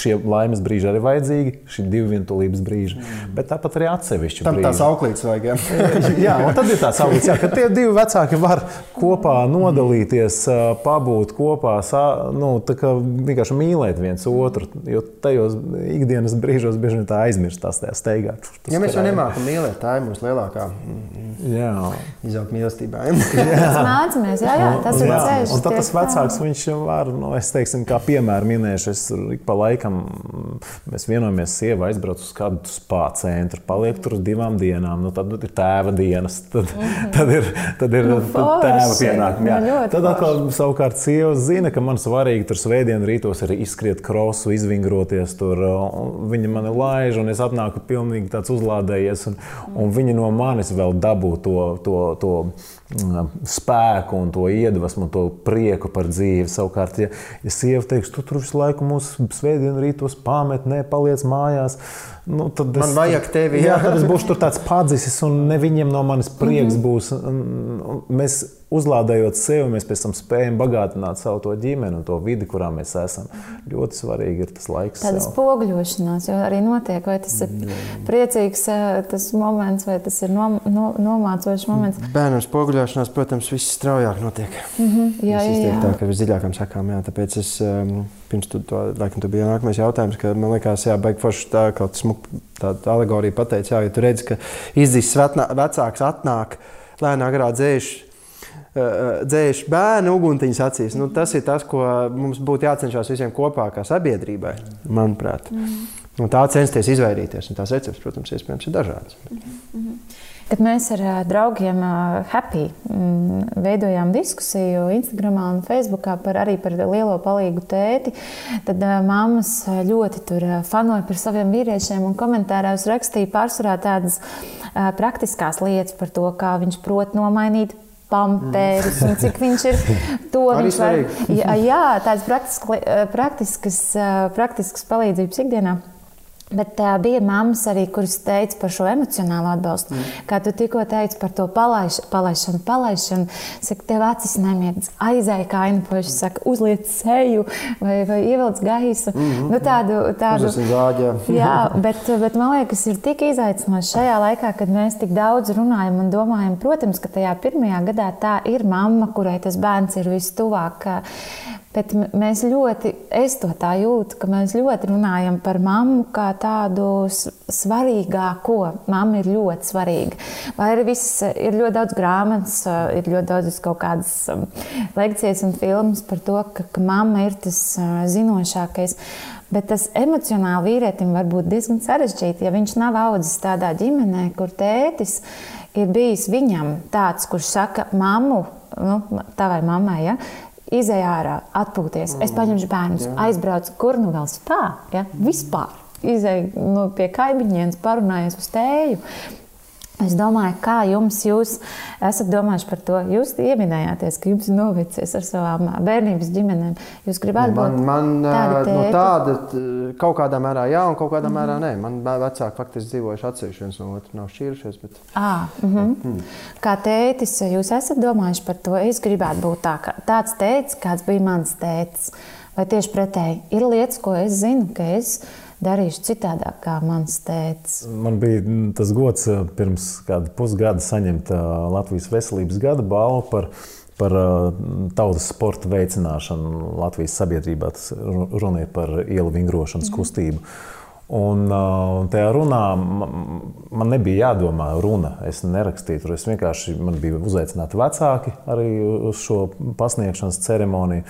šie laimes brīži arī vajadzīgi, šī divu vientulības brīži, mm. bet tāpat arī atsevišķi. Tam brīži. tās auklītes vajag. Jā, jā un tad ir tās auklītes, jā, ka tie divi vecāki var kopā nodalīties, pabūt kopā, nu, tā kā vienkārši mīlēt viens otru, jo tajos ikdienas brīžos bieži vien tā aizmirstās tajā steigā. Ja mēs jau nemākam mīlēt, tā ir mūsu lielākā izaugt mīlestībā. Mēs mācāmies, jā, jā, tas ir ceļš. Un tad tas vecāks, viņš var, nu, es teiksim, kā piemēru minēšu, es ik pa laikam mēs vienojamies, sieva aizbrauc uz kādu spāņu centru, paliek tur uz divām dienām. Nu, tad ir tēva dienas, tad, mm -hmm. tad ir, tad ir nu, tad tēva pienākumi. Tad atkal savukārt sieva zina, ka man svarīgi tur svētdien rītos ir izskriet krosu, izvingroties tur. Viņa mani laiž, un es atnāku pilnīgi tāds uzlādējies, un, un viņa no manis vēl dabū to. to, to spēku un to iedvesmu, to prieku par dzīvi. Savukārt, ja, ja sieva teiks, tu tur visu laiku mūsu svētdienu rītos pamet, ne paliec mājās, nu, tad es, man vajag tevi. Jā, jā tad es būšu tāds padzisis un ne viņiem no manis prieks mm -hmm. būs. Mēs uzlādējot sevi, mēs pēc tam spējam bagātināt savu to ģimeni un to vidi, kurā mēs esam. Ļoti svarīgi ir tas laiks. Tāda spoguļošanās jau arī notiek. Vai tas ir priecīgs tas moments, vai tas ir nom, no, nomācošs moments? Bērnam spoguļošanās, protams, viss straujāk notiek. Mm -hmm. Jā, jā, jā. Tā kā visdziļākām sakām, jā. Tāpēc es um, pirms tu, to, laikam, tu bija nākamais jautājums, ka man liekas, jā, baigi forši tā kaut smuk, tāda alegorija pateica, jā, ja tu redzi, ka izdzīs vecāks atnāk, lēnā garā dzējuši dzēš bērnu uguntiņas acīs. Nu, tas ir tas, ko mums būtu jācenšas visiem kopā, kā sabiedrībai, manuprāt. Mm -hmm. Nu, tā censties izvairīties. Un tās receptes, protams, iespējams, ir dažādas. Mm -hmm. Kad mēs ar draugiem Happy mm, veidojām diskusiju Instagram un Facebook par, arī par lielo palīgu tēti, tad mammas ļoti tur fanoja par saviem vīriešiem un komentāros rakstīja pārsvarā tādas praktiskās lietas par to, kā viņš prot nomainīt pampērus un cik viņš ir to viņš var. Jā, jā tādas praktiskas, praktiskas, praktiskas palīdzības ikdienā. Bet uh, bija mammas arī, kuras teica par šo emocionālo atbalstu. Mm. Kā tu tikko teici par to palaiš, palaišanu, palaišanu. Saka, tev acis nemiedz, aizēja kainu puiši, saka, uzliec seju vai, vai ievelc gaisu. Mm -hmm. nu, tādu, tādu, zāģē. jā, bet, bet man liekas, ir tik izaicinoši šajā laikā, kad mēs tik daudz runājam un domājam. Protams, ka tajā pirmajā gadā tā ir mamma, kurai tas bērns ir vistuvāk. Bet mēs ļoti, es to tā jūtu, ka mēs ļoti runājam par mammu kā tādu svarīgāko. Mamma ir ļoti svarīga. Vai arī viss ir ļoti daudz grāmatas, ir ļoti daudz kaut kādas um, lekcijas un filmas par to, ka, ka mamma ir tas uh, zinošākais. Bet tas emocionāli vīrietim var būt diezgan sarežģīti, ja viņš nav audzis tādā ģimenē, kur tētis ir bijis viņam tāds, kurš saka, mammu, nu, tavai mammai, ja, izēj ārā, atpūties. Mm. Es paņemšu bērnus, Jā. aizbraucu, kur nu vēl spā. Ja? Vispār. Izēju nu, pie kaimiņiem, parunājies uz tēju. Es domāju, kā jums jūs esat domājuši par to? Jūs pieminējāties, ka jums ir novicies ar savām bērnības ģimenēm. Jūs gribētu būt man, tāda, no tāda kaut kādā mērā jā, un kaut kādā mm -hmm. mērā nē. Man vecāki faktiski dzīvojuši atsevišķi viens no otra, nav šķīrušies. Bet... À, mm -hmm. mm. Kā tētis, jūs esat domājuši par to? Es gribētu būt tā, kā, tāds tētis, kāds bija mans tētis. Vai tieši pretēji? Ir lietas, ko es zinu, ka es darīšu citādāk, kā mans tēvs. Man bija tas gods pirms kāda pusgada saņemt Latvijas veselības gada balvu par, par tautas sporta veicināšanu Latvijas sabiedrībā. Tas runa ir par ielu vingrošanas mm. kustību. Un, un tajā runā man nebija jādomā, runa. Es nerakstīju tur. Es vienkārši man bija uzaicināti vecāki arī uz šo pasniegšanas ceremoniju.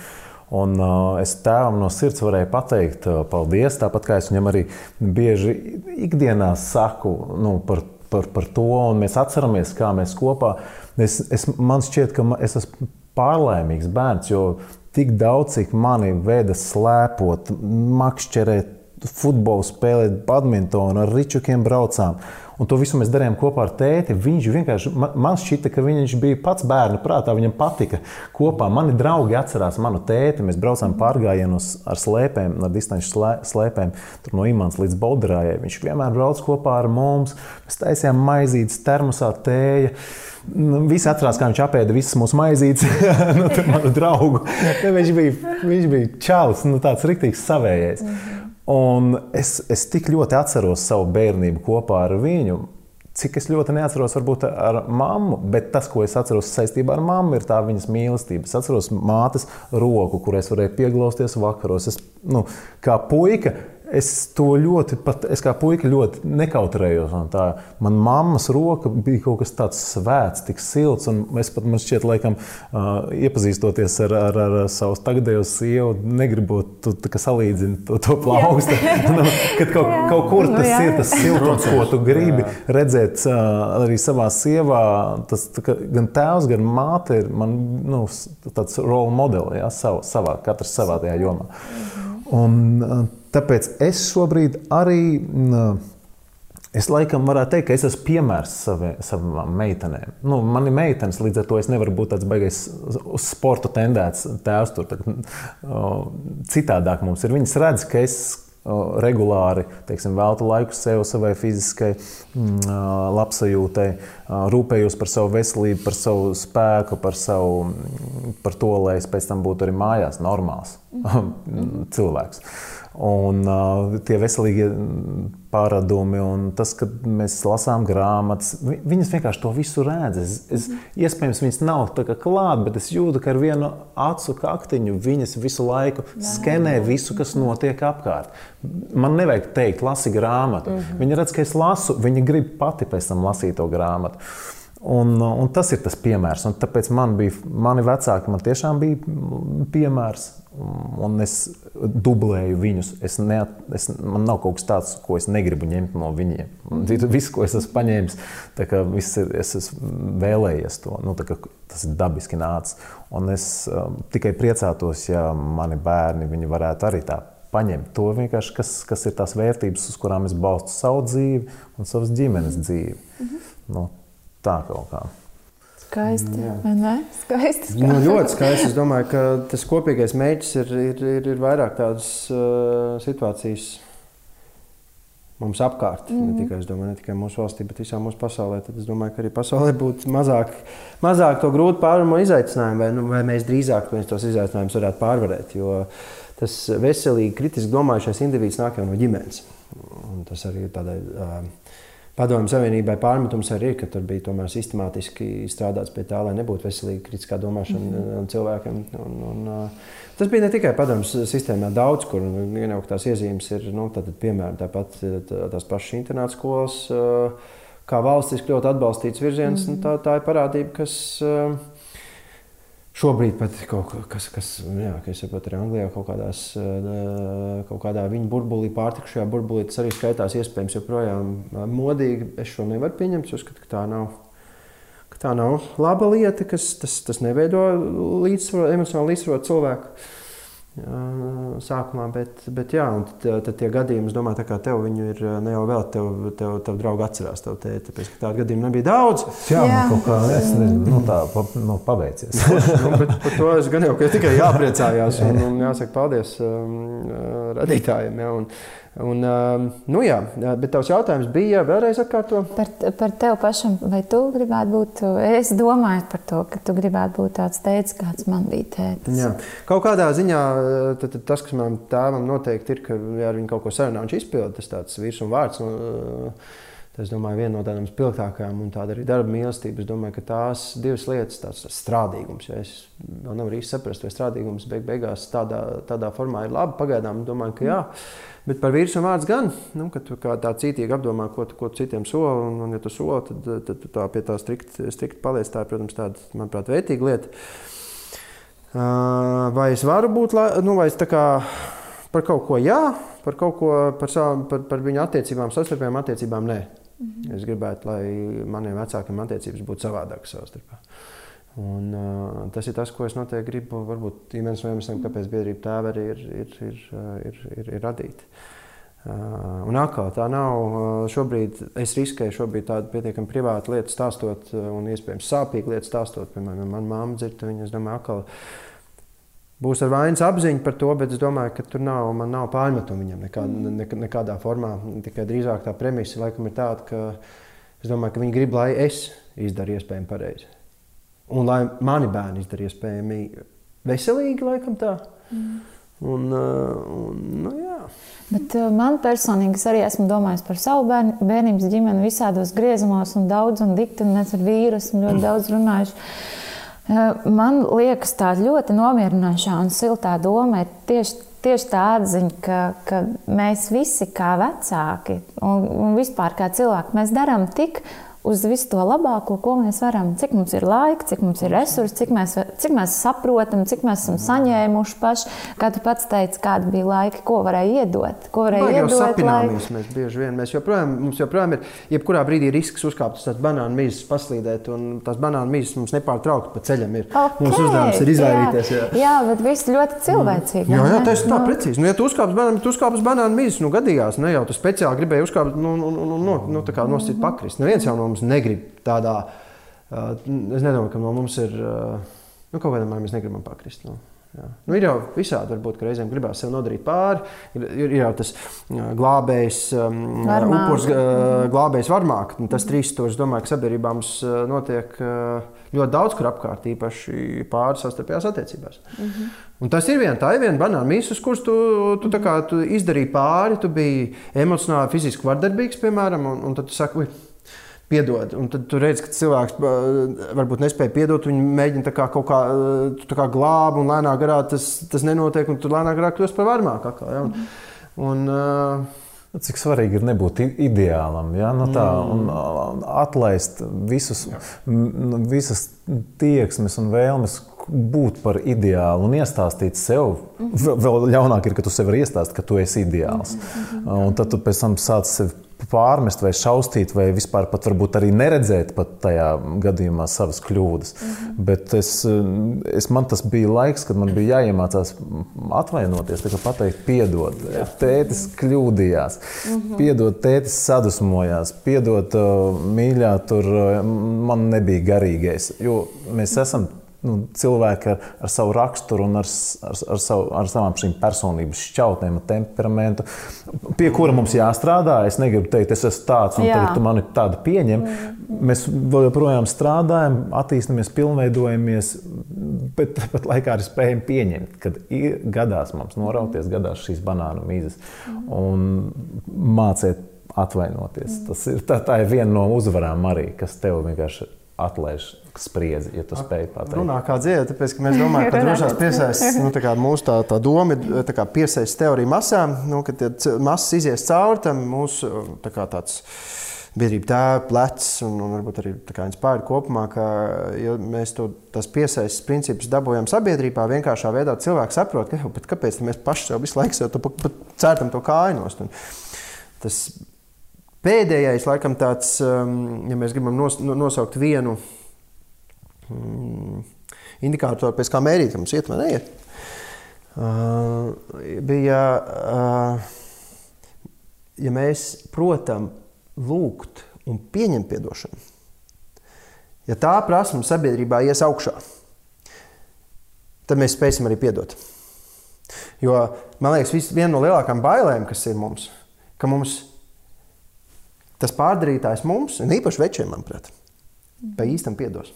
Un, uh, es tēvam no sirds varēju pateikt, uh, paldies. Tāpat kā es viņam arī bieži ikdienā saku nu, par, par, par to, un mēs atceramies, kā mēs kopā. Es, es, man šķiet, ka es esmu pārlaimīgs bērns, jo tik daudz, cik mani veda slēpot, makšķerēt, futbolu spēlēt, badmintonu, ar ričukiem braucām. Un to visu mēs darījām kopā ar tēti. Viņš vienkārši man šķita, ka viņš bija pats bērnu prātā. Viņam patika kopā. Mani draugi atcerās manu tēti. Mēs braucām pārgājienos ar slēpēm, ar distanču slēpēm, tur no Imants līdz Bolderājai. Viņš vienmēr brauc kopā ar mums. Mēs taisījām maizītes, termosā tēju. Nu, visi atcerās, kā viņš apēda visas mūsu maizītes, no nu, manu draugu. viņš bija, viņš bija čalis, nu, tāds rīktīgs savējais. Mm -hmm. Un es, es tik ļoti atceros savu bērnību kopā ar viņu. Cik es ļoti neatceros, varbūt ar mammu, bet tas, ko es atceros saistībā ar mammu, ir tā viņas mīlestība. Es atceros mātes roku, kur es varēju pieglausties vakaros. Es, nu, kā puika, Es to ļoti, pat es kā puika ļoti nekautrējos. Tā. Man mammas roka bija kaut kas tāds svēts, tik silts. Es pat man šķiet, laikam, uh, iepazīstoties ar, ar, ar savu tagadējo sievu, negribot to, salīdzint to, to plaukstu. Nu, kad kaut, kaut kur nu tas jā. ir tas siltums, ko tu gribi jā. redzēt uh, arī savā sievā. Tas, tā, gan tēvs, gan māte ir man, nu, tāds role modelis, ja, savā, katrs savā tajā jomā. Un, uh, Tāpēc es šobrīd arī. Es laikam varētu teikt, ka es esmu piemērs savi, savām meitenēm. Nu, man ir meitenes, līdz ar to es nevaru būt tāds baigais uz sporta tendēts tēvs. Tur, tā, citādāk mums ir. Viņas redz, ka es regulāri teiksim, veltu laiku sev, savai fiziskai mm, labsajūtai, rūpējos par savu veselību, par savu spēku, par, savu, par to, lai es pēc tam būtu arī mājās normāls cilvēks. Un uh, tie veselīgie paradumi, un tas, ka mēs lasām grāmatas, viņas vienkārši to visu redz. Es, es, iespējams, viņas nav klāta, bet es jūtu, ka ar vienu acu kaktiņu viņas visu laiku skenē visu, kas notiek apkārt. Man nevajag teikt, lasi grāmatu. Mm -hmm. Viņa redz, ka es lasu, viņa grib pati pēc tam lasīt to grāmatu. Un, un tas ir tas piemērs. Un tāpēc man bija, mani vecāki man tiešām bija piemērs un es dublēju viņus. Es neat, es, man nav kaut kas tāds, ko es negribu ņemt no viņiem. Viss, ko es esmu paņēmis, ir, es esmu vēlējies to. Nu, kā, tas ir dabiski nācis. Un es um, tikai priecātos, ja mani bērni varētu arī tā paņemt to vienkārši, kas, kas ir tās vērtības, uz kurām es balstu savu dzīvi un savas ģimenes dzīvi. Mm -hmm. nu, tā kaut kā. Skaisti. Vai ne? Skaisti. skaisti. Nu, ļoti skaisti. Es domāju, ka tas kopīgais mērķis ir, ir, ir, ir vairāk tādas uh, situācijas mums apkārt. Mm -hmm. ne, mhm. tikai, domāju, ne tikai mūsu valstī, bet visā mūsu pasaulē. Tad es domāju, ka arī pasaulē būtu mazāk, mazāk to grūtu pārvaramo izaicinājumu, vai, nu, vai mēs drīzāk mēs tos izaicinājumus varētu pārvarēt. Jo tas veselīgi, kritiski domājušais individs nāk jau no ģimenes. Un tas arī ir tādai. Padomju Savienībai pārmetums arī ir, ka tur bija tomēr sistemātiski strādāts pie tā, lai nebūtu veselīga kritiskā domāšana mm -hmm. cilvēkiem. Un, un, tas bija ne tikai padomju sistēmā, daudz kur ienāktās iezīmes ir, nu, tad, piemēram, tāpat tā, tās pašas internāta skolas, kā valstiski ļoti atbalstīts virziens. Mm -hmm. tā, tā ir parādība, kas. Šobrīd pat kaut kas, kas jā, ka es saprotu, arī Anglijā kaut, kādās, kaut kādā viņa burbulī, pārtikšajā burbulī, tas arī skaitās iespējams joprojām modīgi. Es šo nevaru pieņemt, es uzskatu, ka tā nav. Ka tā nav laba lieta, kas tas, tas neveido līdzsvaru, emocionāli līdzsvarotu cilvēku sākumā, bet, bet jā, tad, tad tie gadījumi, es domāju, kā tev viņi ir ne jau vēl, tev, tev, tev draugi atcerās tev tēti, tāpēc, ka tādu gadījumu nebija daudz. Jā, jā. Nu, kaut kā es nezinu, nu tā, pa, nu, paveicies. nu, bet par to es gan jau tikai jāpriecājās un, un jāsaka paldies um, radītājiem. Ja, un, Un, nu jā, bet tavs jautājums bija vēlreiz atkārto. Par, par tevi pašam, vai tu gribētu būt, es domāju par to, ka tu gribētu būt tāds teicis, kāds man bija tētis. Jā. Kaut kādā ziņā tad, tad tas, kas manam tēvam noteikti ir, ka ja ar viņu kaut ko sarunā, viņš izpilda tas tāds vīrs un vārds. Un, Tas, domāju, viena no tādām spilgtākajām un tāda arī darba mīlestība. Es domāju, ka tās divas lietas, tāds strādīgums, ja es vēl nevaru īsti saprast, vai strādīgums beig beigās tādā, tādā formā ir labi. Pagaidām domāju, ka jā. Bet par vīru un vārdu gan, nu, ka tu tā cītīgi apdomā, ko ko citiem soli, un, un ja tu soli, tad, tad tu tā pie tā strikt, strikt paliec. Tā, protams, tāda, manuprāt, vērtīga lieta. Vai es varu būt, nu, vai es tā kā par kaut ko jā, par kaut ko, par, savu, par, par viņu attiecībām, savstarpējām attiecībām nē. Mhm. Es gribētu, lai maniem vecākiem attiecības būtu savādākas savstarpā. Un, uh, tas ir tas, ko es noteikti gribu. Varbūt viens no iemesliem, kāpēc biedrība tēva arī ir, ir, ir, ir, ir, ir radīta. Uh, un atkal tā nav. Uh, šobrīd es riskēju šobrīd tādu pietiekami privātu lietu stāstot, uh, un iespējams sāpīgu lietu stāstot. Piemēram, manā māte dzird, viņa es domāju, atkal būs ar vainas apziņu par to, bet es domāju, ka tur nav, nav pārmetumu viņam nekā, ne, nekādā formā. Tikai drīzāk tā premisa laikam ir tāda, ka es domāju, ka viņi grib, lai es izdaru iespējami pareizi. Un lai mani bērni izdarītu iespējami veselīgi, laikam tā. Mm. Un, un, nu, jā. Bet man personīgi es arī esmu domājis par savu bērnu, bērnības ģimeni visādos griezumos, un daudz un dikti, un mēs ar vīru esam ļoti daudz runājuši. Man liekas, tā ļoti nomierinošā un siltā doma ir tieši, tieši tā atziņa, ka, ka mēs visi kā vecāki un, un vispār kā cilvēki, mēs darām tik uz visu to labāko, ko mēs varam. Cik mums ir laika, cik mums ir resursi, cik mēs, cik mēs saprotam, cik mēs esam saņēmuši paši. Kā tu pats teici, kāda bija laika, ko varēja iedot. Ko varēja Baigi iedot sapināmies mēs bieži vien. Mēs joprojām, mums joprojām ir, jebkurā brīdī risks uzkāpt uz tās banānu mīzes, paslīdēt, un tās banānu mīzes mums nepārtraukti pa ceļam ir. Okay, Mūsu uzdevums ir izvairīties. Jā, jā, jā bet viss ļoti cilvēcīgi. Jā, jā tas ir tā nu. precīzi. Nu, ja tu uzkāp uz banānu, tu uzkāp uz banānu mīzes, nu gadījās, ne jau tu speciāli gribēji uzkāpt, nu, nu, nu, nu, nu tā kā nosīt pakrist. Neviens jau no mums negrib tādā, es nedomāju, ka no mums ir, nu, kaut kādā mērā mēs negribam pakrist. Nu. Jā. Nu, ir jau visādi, varbūt, ka reizēm gribās sev nodarīt pāri. Ir, ir, jau tas glābējs, um, upurs, glābējs varmāk. Tas trīs stūris, domāju, ka sabiedrībā mums notiek ļoti daudz kur apkārt, īpaši pāri savstarpējās attiecībās. Mm -hmm. Un tas ir viena, tā ir viena banāna mīsa, uz kuras tu, tu, kā, tu izdarīji pāri. Tu biji emocionāli, fiziski vardarbīgs, piemēram, un, un tad tu saki, piedod. Un tad tu redz, ka cilvēks varbūt nespēja piedot, viņi mēģina kā kaut kā, kā glābt, un lēnāk garā tas, tas nenotiek, un tu lēnāk garā kļūst par varmāku. Ja? Un, un, uh, Cik svarīgi ir nebūt ideālam, ja? nu tā, un atlaist visus, visas tieksmes un vēlmes būt par ideālu un iestāstīt sev. Vēl ļaunāk ir, ka tu sev vari iestāstīt, ka tu esi ideāls. Un tad tu pēc tam sāc sevi pārmest, vai šausmīt, vai vispār pat varbūt arī neredzēt pat tajā gadījumā savas kļūdas. Mm -hmm. Bet es, es, man tas bija laiks, kad man bija jāiemācās atvainoties, pateikt, piedod. Tētis kļūdījās, mm -hmm. piedod, tētis sadusmojās, piedod, mīļā, tur man nebija garīgais. Jo mēs esam nu, cilvēki ar, ar savu raksturu un ar, ar, ar, savu, ar savām šīm personības šķautnēm, temperamentu, pie kura mums jāstrādā. Es negribu teikt, es esmu tāds, un tagad tu mani tādu pieņem. Mēs joprojām strādājam, attīstāmies, pilnveidojamies, bet tāpat laikā arī spējam pieņemt, kad ir gadās mums norauties, gadās šīs banānu mīzes un mācīt atvainoties. Tas ir, tā, tā ir viena no uzvarām arī, kas tev vienkārši atlaiž spriedzi, ja tu spēj pateikt. Runā kā dziedāt, tāpēc, ka mēs domājam, ka drošās piesaistes, nu, tā kā mūsu tā, tā doma ir tā piesaistes teorija masām, nu, ka masas izies cauri tam mūsu tā kā tāds biedrība tēva plecs un, un varbūt arī inspirēta kopumā, ka ja mēs to, tas piesaistes principus dabūjam sabiedrībā, vienkāršā veidā cilvēks saprot, ka, kāpēc mēs paši sev visu laiku sev pat, pat cērtam to kājinost. Tas pēdējais, laikam, tāds, um, ja mēs gribam nos, nosaukt vienu mm, indikātoru, pēc kā mērīt, mums iet vai neiet, uh, bija, uh, ja mēs protam lūgt un pieņemt atdošanu, ja tā prasme sabiedrībā ies augšā, tad mēs spēsim arī piedot. Jo man liekas, viena no lielākajām bailēm, kas ir mums, ka mums tas pārdarītājs mums, un īpaši večiem, manuprāt, pa īstam piedos.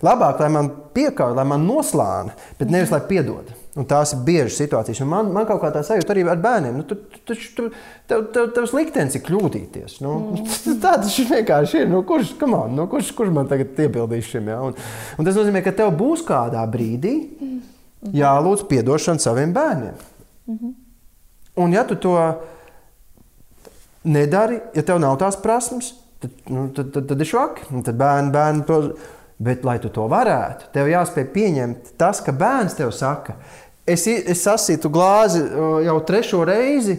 Labāk, lai man piekāpja, lai man noslāna, bet nevis lai piedod. Un tās ir biežas situācijas. Un man, man kaut kā tā sajūta arī ar bērniem. Nu, tu, tu, tu, tev, tev, tevs liktenis ir kļūdīties. Nu, mm. Tā tas vienkārši ir. Nu, kurš, on, nu, kurš, kurš man tagad piebildīs šim? Ja? Un, un tas nozīmē, ka tev būs kādā brīdī jālūdz atdošana saviem bērniem. Mm -hmm. Un ja tu to nedari, ja tev nav tās prasmes, tad, nu, tad, tad, tad ir švaki. Tad bērni, bērni to Bet, lai tu to varētu, tev jāspēj pieņemt tas, ka bērns tev saka, es, es sasītu glāzi jau trešo reizi,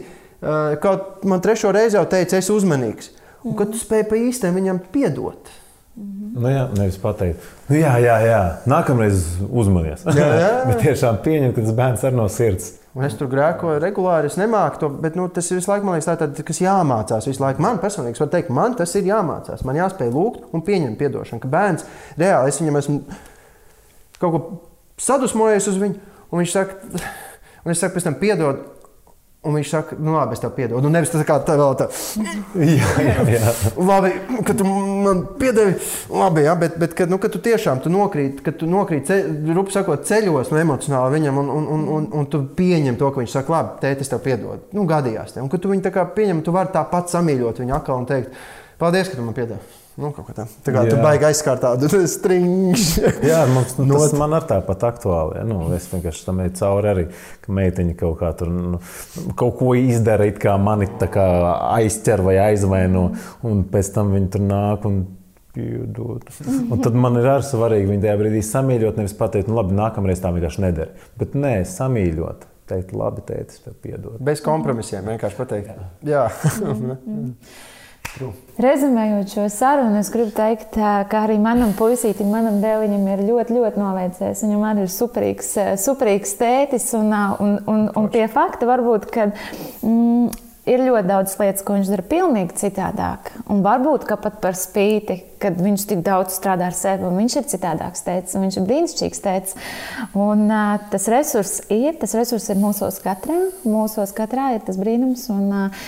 kaut man trešo reizi jau teica, es uzmanīgs. Un kad tu spēj pa īstam viņam piedot. Nu, jā, nevis pateikt, nu, jā, jā, jā, nākamreiz uzmanies. Jā, jā. bet tiešām pieņemt, ka tas bērns ar no sirds. Un es tur grēkoju regulāri, es nemāku to, bet nu, tas ir visu laiku, man liekas, tā, tā, kas jāmācās. Visu laiku man personīgi var teikt, man tas ir jāmācās. Man jāspēj lūgt un pieņemt atdošanu. Ka bērns reāli es viņam esmu kaut ko sadusmojies uz viņu, un viņš saka, un es saku, pēc tam piedod. Un viņš saka, nu, labi, es tev piedodu. Nu, nevis tas kā tā, vēl tā. jā, jā, jā. labi, ka tu man piedevi. Labi, jā, bet, bet kad, nu, kad tu tiešām tu nokrīt, kad tu nokrīt, ceļ, rupi sakot, ceļos no emocionāli viņam, un, un, un, un, un tu pieņem to, ka viņš saka, labi, tēti, es tev piedodu. Nu, gadījās. Ne? Un kad tu viņu tā kā pieņem, tu vari tāpat samīļot viņu atkal un teikt, paldies, ka tu man piedevi. Nu, tā. tā kā jā. tu baigi aizskārt tādu stringu. jā, mums, nu, tas man ar tāpat aktuāli. Ja? Nu, es vienkārši tam eju cauri arī, ka meitiņa kaut kā tur nu, kaut ko izdara, it kā mani kā aizķer vai aizvaino, un pēc tam viņi tur nāk. Un, Piedod. Un tad man ir arī svarīgi viņu tajā brīdī samīļot, nevis pateikt, nu, labi, nākamreiz tā vienkārši nedara. Bet nē, samīļot, teikt, labi, teicis, tev piedod. Bez kompromisiem vienkārši pateikt. Jā. jā. Rezumējot šo sarunu, es gribu teikt, ka arī manam puisītim, manam dēliņam ir ļoti, ļoti novērsies. Viņam arī ir superīgs, superīgs tētis, un, un, un, un pie fakta varbūt, ka mm, ir ļoti daudz lietas, ko viņš dara pilnīgi citādāk. Un varbūt pat par spīti, kad viņš tik daudz strādā ar sevi, un viņš ir citādāks teicis, un viņš ir brīnišķīgs teicis. Un uh, tas resurs ir, tas resurs ir mūsos katrā, mūsos katrā ir tas brīnums. Un, uh,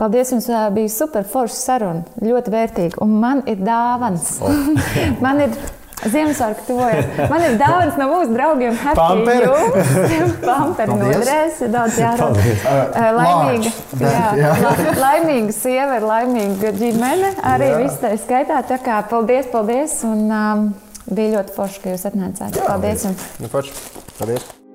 paldies, jums uh, bija super forša saruna, ļoti vērtīga. Un man ir dāvans. Oh. man ir Ziemassvētku tuvojas. Man ir daudz no mūsu draugiem, Pamperi. Pamperi nodrēs, daudz jārod. Laimīga, jā, jā. laimīga sieva ir laimīga ģimene, arī jā. viss tā skaitā. Tā kā paldies, paldies, un um, bija ļoti forši, ka jūs atnācāt. Paldies jums! Nu, forši. Paldies!